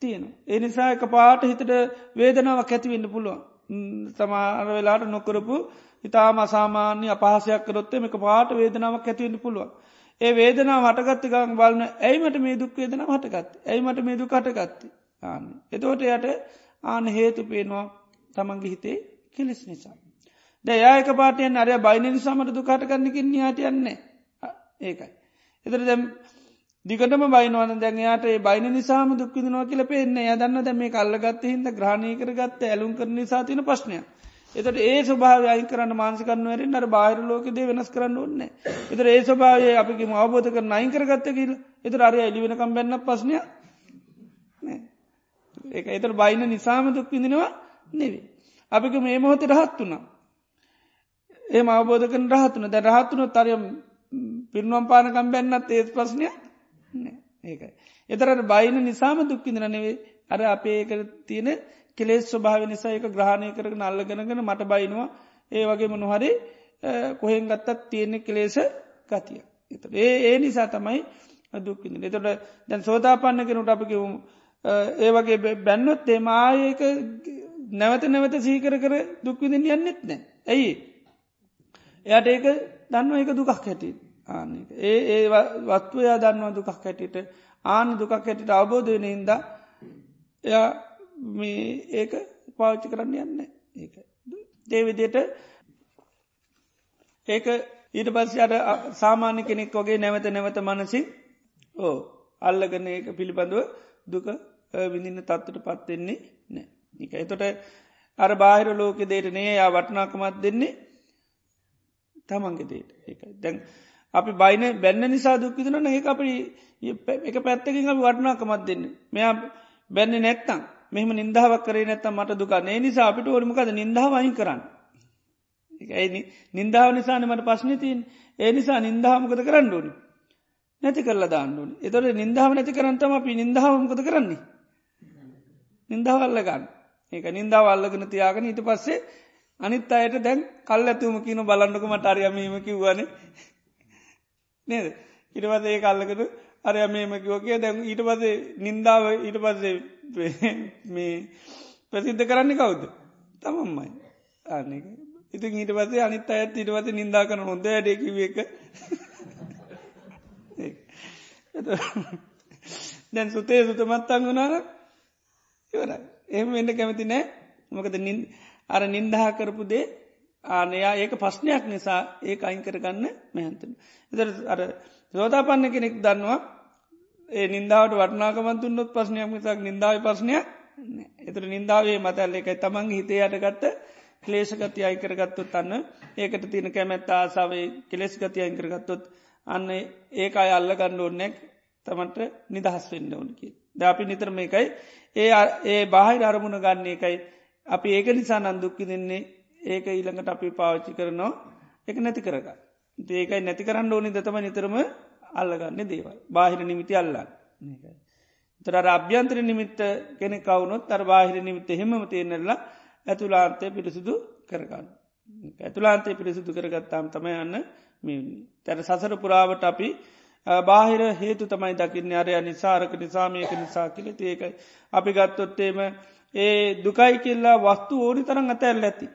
A: තියෙන. ඒ නිසා එක පාට හිතට වේදනාවක් ඇතිවෙන්න පුළුවන්. සමාර වෙලාට නොකරපු ඉතාම අසාමාන්‍ය අපහසයක් කරොත්තේ එක පාට වේදනාවක් ඇතිවෙන්න පුළුවන්. ඒ වේදනා හටගත්ත ගං බලන ඇයිමට මේ දුක් වේදන හටගත් ඇයිමට මේ දුක හටගත්ත ආන්න. එතෝට යට ආන හේතු පේනවා තමන්ගේ හිතේ කෙලෙස් නිසා. ද යායක පාටයෙන් අරය බයින නිසාමට දුකාටගන්නකින් යාටයන්නේ ඒකයි. එතර දැම් දිගටම බයිනවන දැන්යාට බයින නිසාම දුක්විදිනවා කියල පේන්නේ යදන්න දැ මේ කල්ලගත්ත හිද ග්‍රහණය කරගත්ත ඇලුම් කර නිසා තින ප්‍රශ්නය. එතට ඒ ස්වභාව අයි කරන්න මාන්සිකන්න වරින් අර බාහිර ලෝකදේ වෙනස් කරන්න ඔන්න. එතර ඒ ස්වභාවය අපික අවබෝධ කර නයින් කරගත්ත කියල එතර අරය එලිවෙනකම් බැන්න ප්‍රශ්නය ඒ එතර බයින නිසාම දුක්විදිනවා නෙවේ. අපික මේ මොහොත රහත් වුණා. ඒ අවබෝධ කන රහත්තුන දැ රහත්තුන තරයම් පිරුවම් පානකම් බැන්නත් ඒත් ප්‍රශ්නයක් ඒකයි. එතරට බයින නිසාම දුක්කිදින නෙවේ අර අපේක තියෙන කෙලෙස් ස්වභාව නිසා එක ග්‍රහණය කරක නල්ලගෙනගෙන මට බයිනවා ඒ වගේ මොනහරි කොහෙන් ගත්තත් තියෙන්නේ කෙලේස ගතිය. ඒ ඒ නිසා තමයි දුක්කින්න. එතට දැන් සෝතාපන්න කෙනුට අපි කිවුම් ඒ වගේ බැන්නොත් ඒමායක නැවත නැවත සීකර කර දුක්විදින් යන්නෙත් නෑ. ඇයි. එයට ඒක දන්න එක දුකක් හැටිත්. ආන ඒ ඒ වත්වයා දන්නවා දුකක් හැටිට ආන දුකක් හැටිට අවබෝධයන හින්ද එය මේ ඒක පාච්චි කරන්න යන්න ඒක දේවිදියට ඒක ඊට පස්සයට සාමාන්‍ය කෙනෙක් වගේ නැවත නැවත මනසි ඕ අල්ලගන ඒක පිළිබඳුව දුක විඳින්න තත්වට පත්වෙන්නේ නෑ එක එතොට අර බාහිර ලෝක දේට නේ යා වටනාකමත් දෙන්නේ තමන්ගේ දේට ඒක දැන් අපි බයින බැන්න නිසා දුක්කිදන ඒ අපි එක පැත්තකින් අපි වටනාකමත් දෙන්න. මෙයා බැන්න නැත්තම් මෙහම නින්දාවක් කරේ නැත්තම් මට දුකන්නේ නිසා අපිට ඕරමකද නින්දාව වයින් කරන්න. නින්දාව නිසාන මට පශ්නතින් ඒ නිසා නින්දාහමකද කරන්න ඕනි? නැති කරලා දාන්නුවන් එතොට නින්දාව නැති කරන්තම අපි නින්දාවමකද කරන්නේ? නින්දාවල්ල ගන්න ඒක නින්දාව අල්ලගෙන තියාගෙන ඊට පස්සේ අනිත් අයට දැන් කල් ඇතුම කියන බලන්නකමට අරයමීම කිව්වන. නේද? ඉටපස ඒ කල්ලකට අරය මේම කිවෝකය දැන් ඊට පසේ නින්දාව ඊට පස්සේ මේ ප්‍රසිද්ධ කරන්න කවුද? තමම්මයි අන්න ඉතින් ඊට පසේ අනිත් අයත් ඊට පස නින්දා කරන හොඳ ඇඩකිව එක. දැන් සුතේ සුතමත්තන් වුණාර ඉවර එහම එන්න කැමති නෑ. මොකද නින් අර නින්දහා කරපු දේ ආනයා ඒක ප්‍රශ්නයක් නිසා ඒ අයින් කරගන්න මෙහැන්තන. එතර අර සෝතාපන්න කෙනෙක් දන්නවා ඒ නින්දාවට වටනාකමන්තුන්නොත් ප්‍රශ්නයක් මිසක් නින්දාව ප්‍රශ්නයක් එතර නින්දාවේ මතැල්ල එකයි. තමන් හිතේ අටගත්ත ක්ලේෂගති අයිකරගත්තුත් අන්න ඒකට තියන කැමැත්ත ආසාාවේ කෙලෙස් ගති අයිකරගත්තුත් අන්න ඒක අය අල්ල ගණ්ඩ ඕනෙක් තමට නිදහස් වෙන්න ඕනකි. ද අපි නිතරම එකයි ඒ ඒ බාහිර අරමුණ ගන්න එකයි. අපි ඒක නිසා නන්දුක්කි දෙන්නේ ඒක ඊළඟට අපි පාවිච්චි කරනවා එක නැති කරග. ඒකයි නැති කරන්න ඕනි දතම නිතරම අල්ලගන්න දේවල් බාහිර නිමිති අල්ලා තර අභ්‍යන්ත්‍ර නිමිත්ත කෙනෙ කවුනොත් තර බාහිර නිමිත්ත හෙම තියෙනෙල්ලා ඇතුලාන්තය පිරිසිදු කරගන්න. ඇතුලාන්තය පිරිසිදු කරගත්තාම් තමයි යන්න තැන සසර පුරාවට අපි බාහිර හේතු තමයි දකින්න අරය නිසාරක නිසාමයක නිසා කියල ඒකයි. අපි ගත්තොත්තේම ඒ දුකයි කියල්ලා වස්තු ඕනි තරන් ඇතැල් ඇති.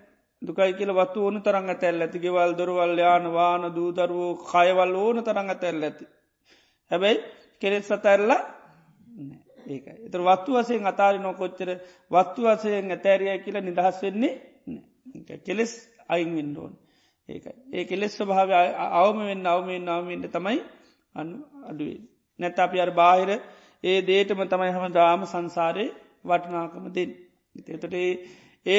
A: දුකයි කියල වත්තු ඕන තරන් ඇතැල් ඇති ගෙවල් දොරවල් යාන වාන දූදරුවෝ කයවල් ඕන තරන් ඇතැල් ඇති. හැබැයි කෙරෙස් සතැරලා ඒක එත වත්තු වසයෙන් අතාරි නොකොච්චර වත්තු වසයෙන් ඇතෑරිය කියලා නිදහස් වෙන්නේ කෙලෙස් අයින් වින්ඩෝන් ඒක ඒ කෙලෙස් ස්වභාව අවම වෙන්න අවමෙන් අවමෙන්ට තමයි අනු අඩුවේ. නැත අපි අර බාහිර ඒ දේටම තමයි හම දාම සංසාරය වටනාකම දෙන්න. එතට ඒ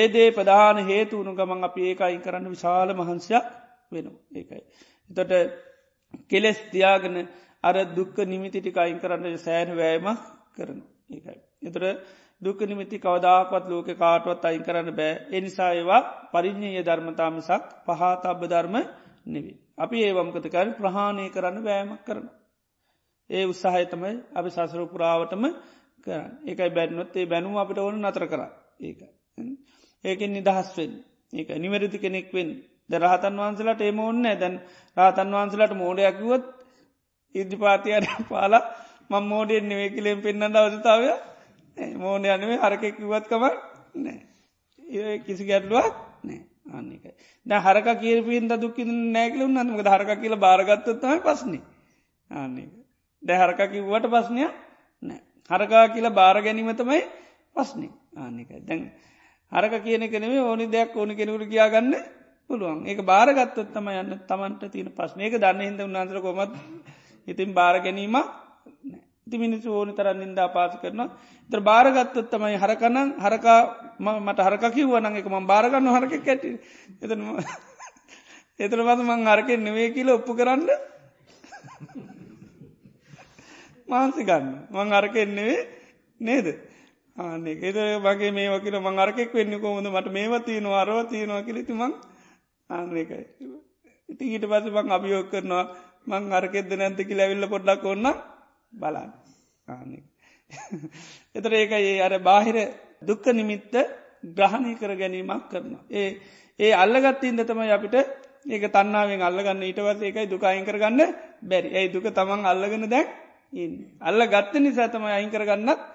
A: දේ ප්‍රධාන හේතු වුණු ගමන් අප ඒකයි කරන්න විශාල මහන්සයක් වෙන ඒකයි. එතට කෙලෙස් තියාගෙන අර දුක්ක නිමිතිටික අයින් කරන්න සෑන වෑම කරන ඒකයි. එතර දුක නිමිති කවදාකවත් ලෝක කාටුවත් අයින් කරන්න බෑ එනිසා ඒවා පරිිඥය ධර්මතාමිසක් පහත අබ ධර්ම නෙවී. අපි ඒවම්කතකර ප්‍රහාණය කරන්න බෑමක් කරන. ඒ උත්සාහයතමයි අපි සසර පුරාවටම කරන්න ඒකයි බැන්නොත් ඒ බැනුව අපිට ඕන නතර කර ඒක. ඒකෙන් නිදහස්වෙන් ඒක නිවැරදි කෙනෙක්වෙන් ද රහතන් වහන්සලට ඒම ඔන්න දැන් රාතන් වහන්සලට මෝඩයක්කුවත් ඉදිපාතියට පාලා මං මෝඩයෙන් නෙවේ කිලෙන් පෙන්න්න අවසතාවය මෝඩ යනවේ හරකෙක්කිවත්කම නෑ ඒ කිසි ගැටලුවක් නෑ අන්නකයි ද හරක කියරපීන් දුක්කි නෑකලු නමක හරක කියල භාරගත්තත්තම පස්නේ අන්න දැ හරක කිව්වට පස්නය නෑ හරකා කියලා බාර ගැනීමතමයි පස්නේ ආන්නකයි දැන් හරක කියන කෙනෙේ ඕනි දෙයක් ඕනි කෙනෙකුට කියාගන්න පුළුවන්. ඒක බාරගත්තොත් තම යන්න තමන්ට තියෙන පස්්නයක දන්න හිද උන්නාන්සර කොමත් ඉතින් බාර ගැනීම ඉති මිනිස්සු ඕනි තරන් නින්දා පාස කරනවා. තර බාරගත්තොත් තමයි හරකනම් හරකා මට හරක කිව්වනං එක ම බාරගන්න හරක කැට එත එතර පස මං හරකෙන් නෙවේ කියල ඔප්පු කරන්න මාන්සි ගන්න. මං අරකෙන්නෙවේ නේද? ආනෙ එද වගේ මේ වකිල මං අරකෙක් වෙන්න කොමද මට මේව තියනවා අරව තියෙනවා කිලිතිමං ආනකයි ඉති ඊට පස මං අභියෝක් කරනවා මං අරකෙද නැන්තකි ලැවිල්ල පොඩ්ඩක් ඔන්න බලන්න. ආනෙ එතර ඒක ඒ අර බාහිර දුක්ක නිමිත්ත ග්‍රහණය කර ගැනීමක් කරනවා. ඒ ඒ අල්ලගත්තින්ද තමයි අපිට ඒක තන්නාවෙන් අල්ලගන්න. ඊටවස ඒකයි දුකායින් කරගන්න බැරි. ඇයි දුක තමන් අල්ලගෙන දැක් අල්ල ගත්ත නිසා තම අයින් කරගන්නත් බැරි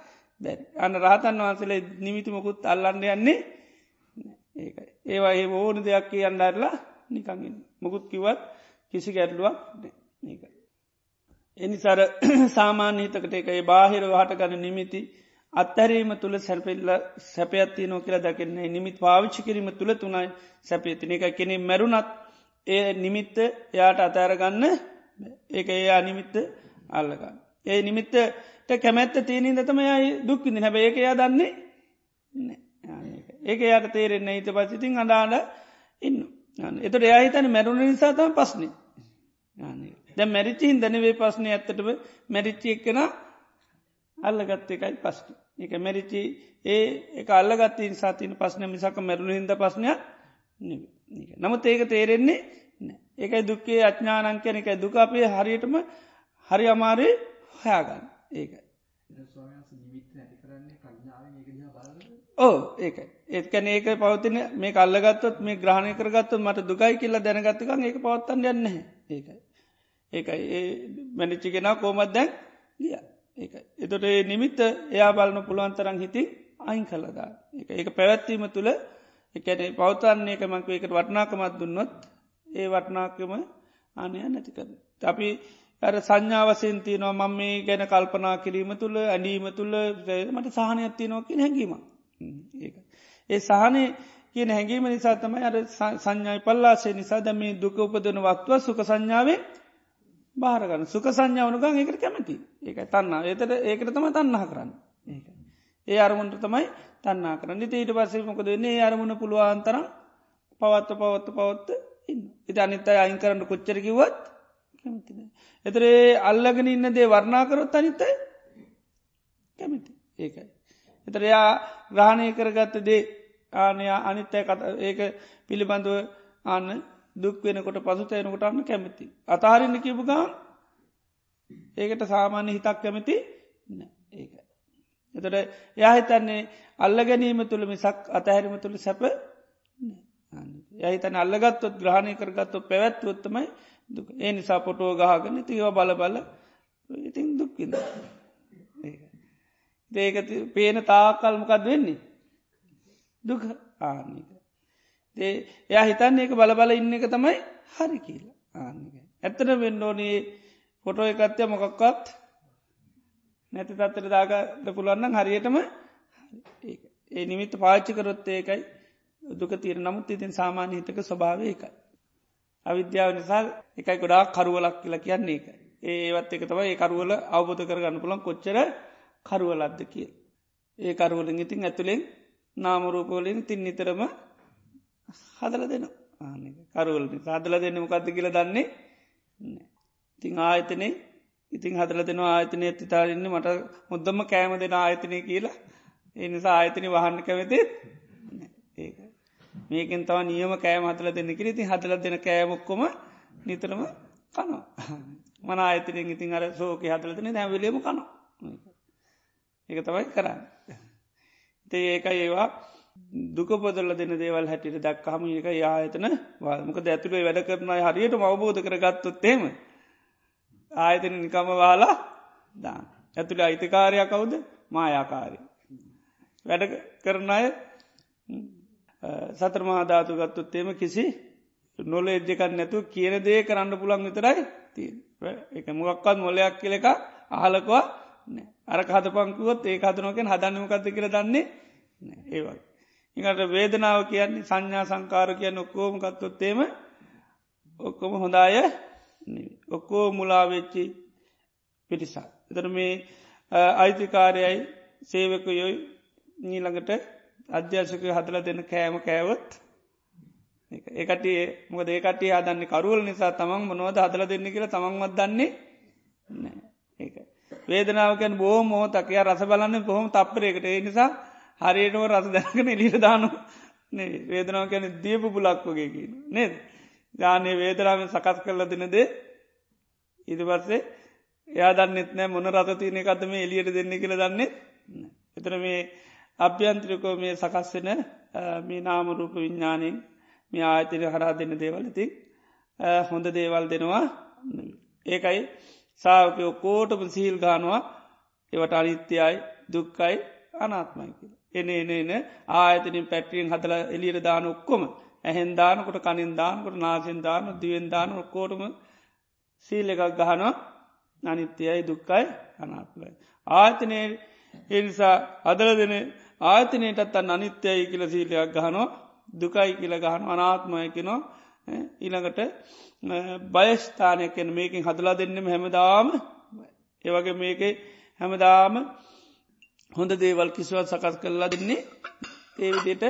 A: අන්න රහතන් වහන්සලේ නිමිතිමකුත් අල්ලන්න යන්නේ ඒකයි ඒවා ඒ ඕන දෙයක් කියන්න අරලා නිකඟින් මොකුත් කිවත් කිසි ගැටලුවක් ඒක එනිසර සාමාන්‍ය හිතකට එකයි බාහිර හටගන්න නිමිති අත්හැරීම තුළ සැල්පෙල්ල සැපයත්ති නෝ කියලා දකින්නේ නිමිත් පාවිච්චි කිරීම තුළ තුනයි සැපයතින එක කෙනෙ මැරුණත් ඒ නිමිත්ත එයාට අතෑරගන්න ඒක ඒ අනිමිත්ත අල්ලගන්න. ඒ නිමිත්තට කැමැත්ත තියනින් දතමයයි දුක්කිදි හැබ ඒක එයා දන්නේ ඒක යට තේරෙන්න හිත පසිතින් අඩාල ඉන්න එතට එයා හිතන මැරුණ නිසාතම පස්්නේ දැ මැරිච්චි හිදනවේ පස්්නය ඇත්තටම. මැරිච්චි එක්කෙන අල්ලගත්ත එකයි පස්්න එක මැරිච්චි ඒ එක අල්ලගත්තින් සාතින පස්න මිසක මැරුණු හිද පස්්නයක් නමුත් ඒක තේරෙන්නේ ඒකයි දුක්කේ අඥානංකයන එකයි. දුක අපේ හරියටම හරි අමාරේ හයාගන්න. ඒකයි ඕ ඒක ඒකන ඒක පවතින මේ කල්ලගත්තත් මේ ග්‍රහණය කරගත්තු මට දුකයි කියලා දැනගත්තකන් ඒක පවත්තන්න යන්න ඒකයි. ඒකයි. ඒ මැනිච්චිගෙන කෝමත් දැන් ලිය? ඒක එතොට ඒ නිමිත්ත එයා බලන පුළුවන්තරන් හිති අයින් කලදා එක ඒක. පැවැත්වීම තුළ එකන පවතන්නේ එක මංක එකට වටනාකමත් දුන්නොත් ඒ වටනාකම ආනය නැතිකද. අපි ඇර සංඥාවසයෙන් තියනවා මං මේ ගැන කල්පනා කිරීම තුළ ඇඩීම තුළ මට සහනයක් තියනොකින් හැඟීම ඒ. සහනය කියන හැඟීම නිසා තමයි අර සංඥයි පල්ලාසේ නිසා දැම දුක උපදන වක්තුව සුක සංඥාවෙන් බාරගන්න සුක සංඥාවනුගන් ඒකට කැමති. ඒක තන්න ඒතට ඒකට තම තන්නහ කරන්න. ඒ අරමුණට තමයි තන්නා කරන්න. ඊට පස්සේ මොකද වෙන්නේ? අරමුණ පුළුවන්තරම් පවත්ත පවත්ත පවත්ත ඉන්න. ඉති අනිත්තයි අයින් කරන්න කොච්චරකිවත් කැමතින එතරේ අල්ලගෙන ඉන්න දේ වර්ණාකරොත් අනිත්තයි කැමති. ඒකයි. එතරයා ග්‍රහණය කරගත්ත දේ ආනයා අනිත්තය ඒක පිළිබඳුව අන්න දුක් වෙනකොට පසුතයනකොට අන්න කැමති. අතාරන්න කිපු ගාම් ඒකට සාමාන්‍ය හිතක් කැමති ඒක. එතට යහිතන්නේ අල්ල ගැනීම තුළ මිසක් අතහැරීම තුළ සැප යහිතන අල්ලගත්තොත් ග්‍රහණය කරගත්තු පැවැත්වොත්තමයි දුක ඒ නිසා පොටෝ ගහගන තිව බල බල ඉතින් දුක්කිද ඒක. පේන තාකල්මකත් වෙන්නේ? දුක. ආනික. ඒ එයා හිතන්නේ එක බලබල ඉන්න එක තමයි හරි කියලා. ආනික. ඇත්තන වෙන්න ඕනේ පොටෝ එකත්ය මොකක්වත් නැති තත්තර දාගට පුළුවන්න හරියටම ඒ නිමිත්ත පාච්චි කරොත් ඒකයි දුක තීර නමුත් ඉතින් සාමාන්‍ය හිතක ස්වභාව එකයි. අවිද්‍යාව නිසා එකයි ගොඩා කරුවලක් කියලා කියන්නේ එක. ඒවත් එක තම ඒ කරුවල අවබෝධ කරගන්න පුළන් කොච්චර කරුවලද්ද කිය. ඒ කරුවලින් ඉතින් ඇතුළෙන් නාමරූපවලින් තින් නිතරම හදල දෙන කරුවල හදල දෙන්න මොකක්ද කියල දන්නේ ඉතිං ආයතනේ ඉතින් හදල දෙෙන ආයතනය ඇතිතාරන්න මට මුොද්දම කෑම දෙෙන ආයතනය කියලා. එනිසා ආයතනය වහන්න කැමතිත් ඒක මේකෙන් තව නියම කෑම හතල දෙන්න කිරි ති හදල දෙන කෑමොක්කොම නිතරම කනවා. මන ආයතනයෙන් ඉතින් අර සෝක හදලතන දැවිලේම කනවා. ඒක තමයි කරන්න. තේ ඒක ඒවා දුක පොදල දෙන දේවල් හැටිට දක්කහම ඒක යායතන වාමක දැතුළේ වැඩ කරන හරියට අවබෝධ කරගත්තොත්තේම ආයතන නිකම වාලා දාන. ඇතුළ අයිතිකාරයක් කවුද? මායාකාරී වැඩ කරන අය සතරමහාධාතු ගත්තුත්තේම කිසි නොල එජ්ජකන්න නැතු කියන දේ කරන්න පුළන් විතරයි තිය එක මොක්කත් මොලයක් කියල එක අහලකවා අර හත පංකුවත් ඒ හතනෝකෙන් හදන්නමකක්ද කියර දන්නේ ඒවයි. එකට වේදනාව කියන්නේ සංඥා සංකාර කියන්න ඔක්කෝම කත්තොත්තේම ඔක්කොම හොඳාය ඔක්කෝ මුලාවෙච්චි පිටිසා. එතර මේ අයිතිකාරයයි සේවකයොයි නීළඟට අධ්‍යශක හදල දෙන්න කෑම කෑවොත් ඒකට මොද ඒකට හදන්න කරුවල් නිසා තමන් මොනවද හදල දෙන්න කියලා තමන්වත් දන්නේ ඒ වේදනාවකැන් බෝ මෝ තකය රස බලන්න බොහොම තප්පරයකට. ඒ නිසා හරියටම රස දැකන එලිට දානු වේදනාව කැන දීපු පුලක්වගේ කියන නේද? ජානය වේදරාව සකස් කරල දෙනදේ ඉද පස්සේ එයා දන්නෙත් නෑ මොන රත තියන එකතම එලියට දෙන්න කියල දන්නේ එතර මේ අභ්‍යන්ත්‍රකෝ මේ සකස්වෙන මේ නාමරූප විඤ්ඥානයෙන් මේ ආයතන හරා දෙන්න දේවලති හොඳ දේවල් දෙනවා ඒකයි සාාවකයෝ කෝටම සිහිල් ගානවා ඒවට අනිත්‍යයි දුක්කයි අනාත්මයි කියල. එන එන එන ආයතනින් පැට්‍රියෙන් හදල එලියට දාන ඔක්කොම ඇහෙන් දානකොට කනින් දානකොට නාසෙන් දාන දියෙන් දාන ඔක්කෝටම සීල එකක් ගහනවා අනිත්‍යයයි දුක්කයි අනාත්මයි. ආයතනය එනිසා අදල දෙන ආයතනයටත් අන්න අනිත්‍යයි කියල සීලයක් ගහනෝ දුකයි කියල ගහන අනාත්මයකනෝ ඊළඟට බයස්ථානයකෙන මේකින් හදලා දෙන්නෙම හැමදාම ඒවගේ මේක හැමදාම හොඳ දේවල් කිසිවත් සකස් කරලා දෙන්නේ ඒවිදියට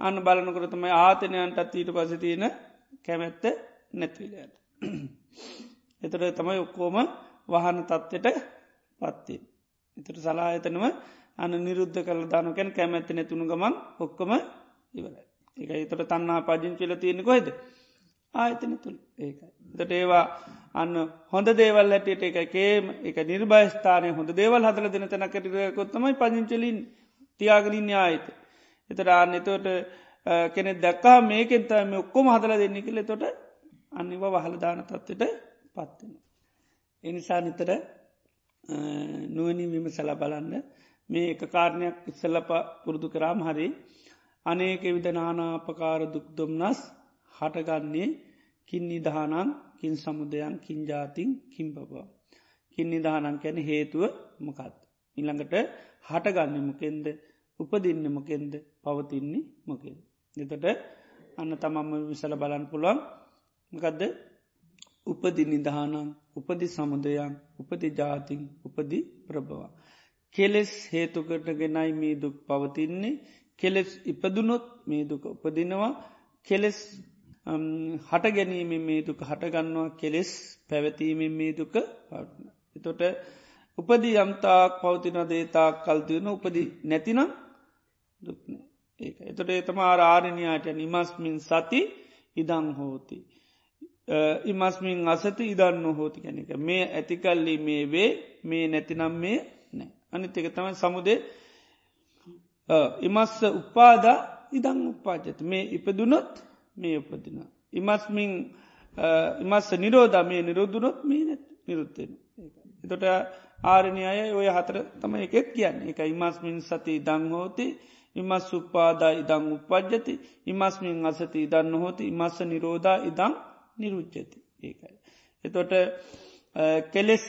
A: අන්න බලනකරතමයි ආතනයන්ටත් ඊට පස තියෙන කැමැත්ත නැත්විලයට. එතට තමයි ඔක්කෝම වහන තත්වට පත්තිේ. එතට සලායතනව අන නිරුද්ධ කළ දානකැන් කැමැත්ති නැතුුණු ගමන් ඔක්කොම ඉවරයි. එක එතට තන්නා පජින් කියල තියෙන කොහෙද. ආයතන තුළ ඒකයි. දට ඒවා අන්න හොඳ දේවල් ඇටට එකකේම එක නිර්භස්ථානය හොඳ දේවල් හදල දෙන තැනකටකොත්තමයි පජංචලින් තියාගලින් ආයත. එතට ආන්න එතෝට කෙනෙ දැක්කා මේකෙන්තම ඔක්කොම හදල දෙන්න කියල තොට අනිව වහලදාන තත්වට පත්වෙන. එනිසා නිතර නුවනින් විමසල බලන්න මේ එක කාරණයක් ඉස්සල්ලප පුරුදු කරාම් හරි අනේක විද නානාපකාර දුක්දොම්නස් හටගන්නේ කින් නිදහනන් කින් සමුදයන් කින් ජාතින් කින් බබවා. කින් නිදහනන් කැන හේතුව මොකත්. ඉළඟට හටගන්න මොකෙන්ද උපදින්න මොකෙන්ද පවතින්නේ මොකෙන්. එතට අන්න තමම්ම විසල බලන් පුළුවන් මකදද උපදි නිදහනන් උපදි සමුදයන් උපදි ජාතින් උපදි ප්‍රභවා. කෙලෙස් හේතුකට ගෙනයි මේ දුක් පවතින්නේ. කෙලෙස් ඉපදුනොත් මේ දුක උපදිනවා. කෙලෙස් හට ගැනීමෙන් මේ දුක හටගන්නවා. කෙලෙස් පැවතීමෙන් මේ දුක පවත්න. එතොට උපදි යම්තාක් පවතින දේතාක් කල්තියන උපදි නැතිනම් දුක්න ඒ එතොට එතම ආරාරණයාට නිමස්මින් සති ඉදං හෝති. ඉමස්මින් අසති ඉදන්න හෝති කැනෙක මේ ඇතිකල්ලි මේ වේ මේ නැතිනම් මේ නෑ අනිතක තමයි සමුදේ ඉමස්ස උපාද ඉදං උපාජත මේ ඉපදුනොත් මේ උපදින. ඉමස්මින් ඉමස්ස නිරෝධ මේ නිරෝධනොත් මේ නැත් නිරුත්තෙන. එතොට ආරණය අය ඔය හතර තම එකෙත් කියන්න එක ඉමස්මින් සති දංහෝති ඉමස් උපාදා ඉදං උපද්ජති ඉමස්මින් අසති ඉදන්න හෝති ඉමස්ස නිරෝධා ඉදං නිරුච්චති ඒකයි. එතොට කෙලෙස්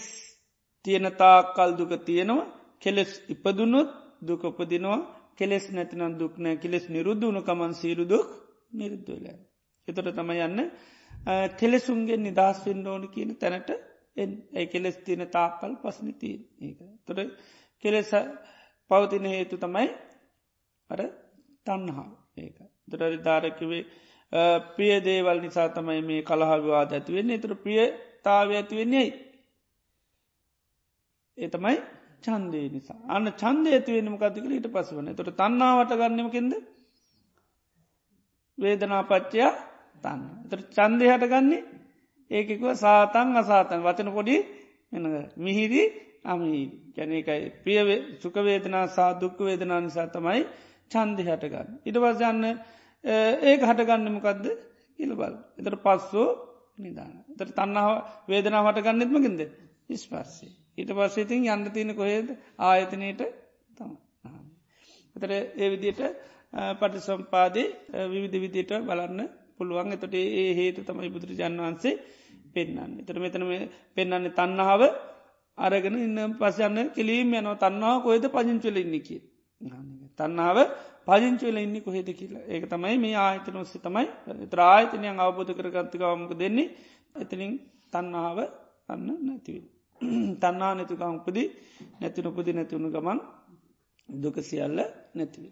A: තියෙනතා කල්දුක තියෙනවා කෙලෙස් ඉපදුනුත් දුක උපදිනවා කෙලෙස් නැතිනම් දුක්නෑ කෙලෙස් නිරුද්ධුණු කමන් සීරුදුක් නිරුද්ධල. එතොට තම යන්න කෙලෙසුන්ගේ නිදහස්වෙන් ඕෝනි කියන තැනට ඇ කෙලෙස් තියෙන තාකල් පස්නතිී ඒක. තොට කෙලෙස පවතින හේතු තමයි අර තන්නහා ඒක. දොටරි ධාරකිවේ ප්‍රිය දේවල් නිසා තමයි මේ කළහවිවාද ඇතිවෙන්නේ තුර ප්‍රියතාව ඇතිවෙන්නේ ඒ තමයි චන්දේ නිසා අන්න චන්දය ඇතිවෙනම කතිකල ඊට පස වන තොට තන්නාවට ගන්නමකින්ද වේදනාපච්චයා තන්න තට චන්දය හටගන්නේ ඒකෙකුව සාතන් අසාතන් වචන පොඩි මිහිරි අමි ගැනකයි ප්‍රිය සුකවේදනා සා දුක්ක වේදනා නිසා තමයි චන්දි හටගන්න. ඉට වසයන්න ඒක හටගන්නමකක්ද ඉලබල්. එතට පස්සෝ නිදාන. එතට තන්නාව වේදනා හටගන්නෙත්මකින්ද ඉස්පස්සේ. ඊට පස්සේතින් යන්න තියෙන කොහේද ආයතනයට තම. එතට ඒ විදියට පටි සම්පාදේ විවිධ විදියට බලන්න පුළුවන් එතට ඒ හේතු තමයි බුදුරජාන් වහන්සේ පෙන්න්න. එතර මෙතන පෙන්න්නන්නේ තන්නහාාව අරගෙන ඉන්න පසයන්න කිලීම යනව තන්නාව කොයිද පජංචල ඉන්නකි. තන්නාව පජංචල ඉන්න කොහෙද කියලා ඒක තමයි මේ ආයතන ඔස්සේ තමයි ත්‍රායතනයන් අවබෝධ කරගත්තකවමක දෙන්නේ එතනින් තන්නාව අන්න නැතිවල්. තන්නා නැතුකම් උපදි නැතින උපදි නැතිවුණු ගමන් දුක සියල්ල නැතිව.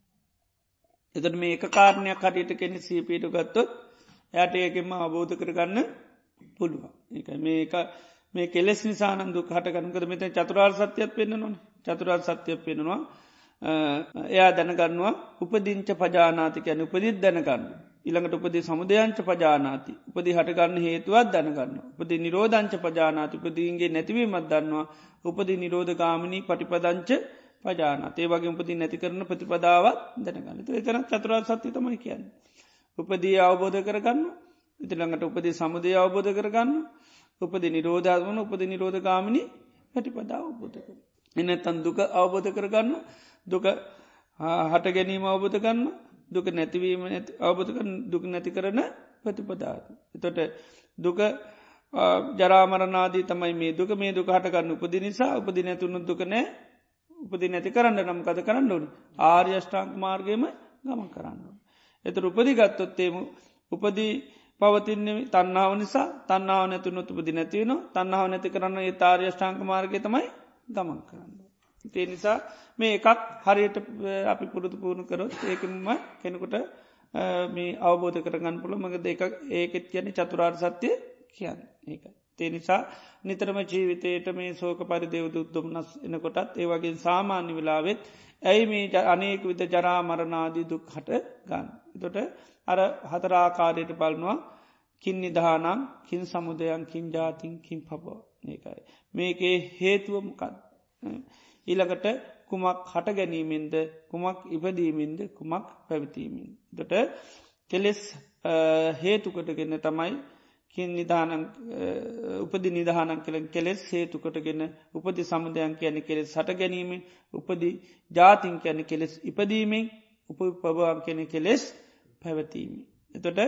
A: එතට මේ එක කාරණයක් කටට කෙනෙ සීපීට ගත්තොත් යට ඒකෙම අවබෝධ කරගන්න පුළුවන්. ඒක මේක මේ කෙලෙස් නිසාන දුක් හටගන්නකද මෙත චතුරාර් සත්‍යයක් පෙන්න්න නොන චතුරාර් සත්‍යයක් පෙන්නවා එයා දැනගන්නවා උපදිංච පජානාතිකයන උපදිත් දැනගන්න. ඉළඟට උපදි සමුදයංච පජානාති. උපදි හටගන්න හේතුවත් දැනගන්න උපදි නිරෝධංච පජානාති. උපදීන්ගේ නැතිවීමත් දන්නවා. උපදි නිරෝධගාමිණී පටිපදංච පජානත. ඒ වගේ උපති නැති කරන ප්‍රතිපදාවත් දැනගන්න. එතන චතුරා සත්‍ය තමයි කියන්න. උපදී අවබෝධ කරගන්න. ඉතිළඟට උපදි සමුදය අවබෝධ කරගන්න. උපදි නිරෝධාත්වන උපදි නිරෝධගාමිණි පැටිපදාව අවබෝධ කර. එනත්තන් දුක අවබෝධ කරගන්න. දුක හට ගැනීම අවබෝධ ගන්න දුක නැතිවීම අවබෝධ දුක නැති කරන ප්‍රතිපදාත. එතොට දුක ජරාමරනාදී තමයි මේ දුක මේ දුක හටගන්න උපදි නිසා උපදි නැතුුණු දුක නෑ උපදි නැති කරන්න නම් කද කරන්න ඕනි ආර්යෂ්ඨාංක මාර්ගයම ගමන් කරන්න. එත උපදි ගත්තොත්තේම උපදී පවතින්නේ තන්නාව නිසා තන්නාව නැතුනොත් උපදි නැතිවන තන්නාව නැති කරන්න ඒ තාර්යෂ්ඨාංක මාර්ගය තමයි ගමන් කරන්න. ඒ නිසා මේ එකක් හරියට අපි පුරුදු පුුණු කරොත් ඒකම කෙනෙකුට මේ අවබෝධ කරගන්න පුළ මඟ දෙක ඒකෙත් කියන චතුරාර් සත්‍යය කියන්න ඒක. තේ නිසා නිතරම ජීවිතයට මේ සෝක පරිදෙව දුක්දුම්න්නස් එනකොටත් ඒවගේ සාමාන්‍ය වෙලාවෙත් ඇයි මේ අනේක විත ජරා මරණාදී දුක් හට ගන්න. තොට අර හතරාකාරයට බලනවා කින් නිදහනම් කින් සමුදයන් කින් ජාතින් කින් පබෝ ඒකයි. මේකේ හේතුවමකත්. ඊළඟට කුමක් හට ගැනීමෙන්ද කුමක් ඉපදීමෙන්ද කුමක් පැවිතීමෙන්. දොට කෙලෙස් හේතුකටගන්න තමයි කින් නිධානන් උපදි නිධානන් කළ කෙලෙස් හේතුකටගෙන උපදි සමුදයන් කියන කෙලෙස් සට ගැනීම උපදි ජාතින් කියන කෙලෙස් ඉපදීමෙන් උප පබවන් කෙන කෙලෙස් පැවතීම. එතොට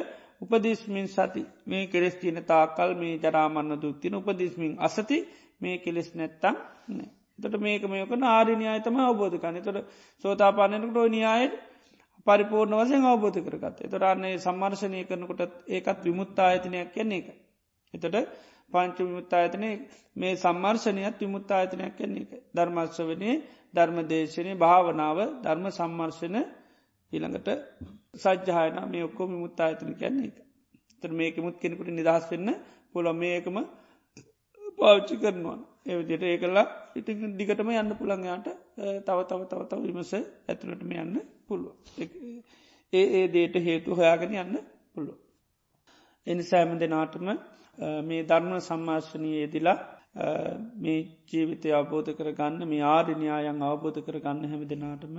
A: උපදිස්මින් සති මේ කෙලෙස් තියන තාකල් මේ ජරාමන්න දුක්තින උපදිස්මින් අසති මේ කෙලෙස් නැත්තම් නෑ. තොට මේක මේක ආරිනියායතම අවබෝධ කන තොට සෝතාපානයකට ෝනියායට පරිපූර්ණ වසයෙන් අවබෝධ කරගත තොරන්නේ සම්මර්ශනය කරනකොට ඒකත් විමුත්තා අයතනයක් කියන්නේ එක. එතට පංච විමුත්තායතනය මේ සම්මර්ශනයත් විමුත්තා අයතනයක් කියන්නේ එක. ධර්මශ්‍රවනයේ ධර්මදේශනය භාවනාව ධර්ම සම්මර්ශන ඊළඟට සජ්්‍යායන මේ ඔක්කෝ විමුත්තා අයතන කියන්නේ එක. තර මේක මුත් කෙනෙකුට නිදහස් වෙන්න පොළ මේකම පාච්චි කරනවා. ඒවිදිට ඒකල්ලා ඉති දිගටම යන්න පුළන්යාට තව තව තව තව විමස ඇතුළටම යන්න පුළුව. ඒ ඒ දේට හේතු හොයාගෙන යන්න පුළුව. එනි සෑම දෙනාටම මේ ධර්ම සම්මාශනයේදිලා මේ ජීවිතය අවබෝධ කරගන්න මේ ආරණ්‍යයන් අවබෝධ කරගන්න හැම දෙනාටම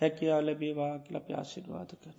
A: හැකියාව ලැබේවා කියල ප්‍යාශිර්වාද කර.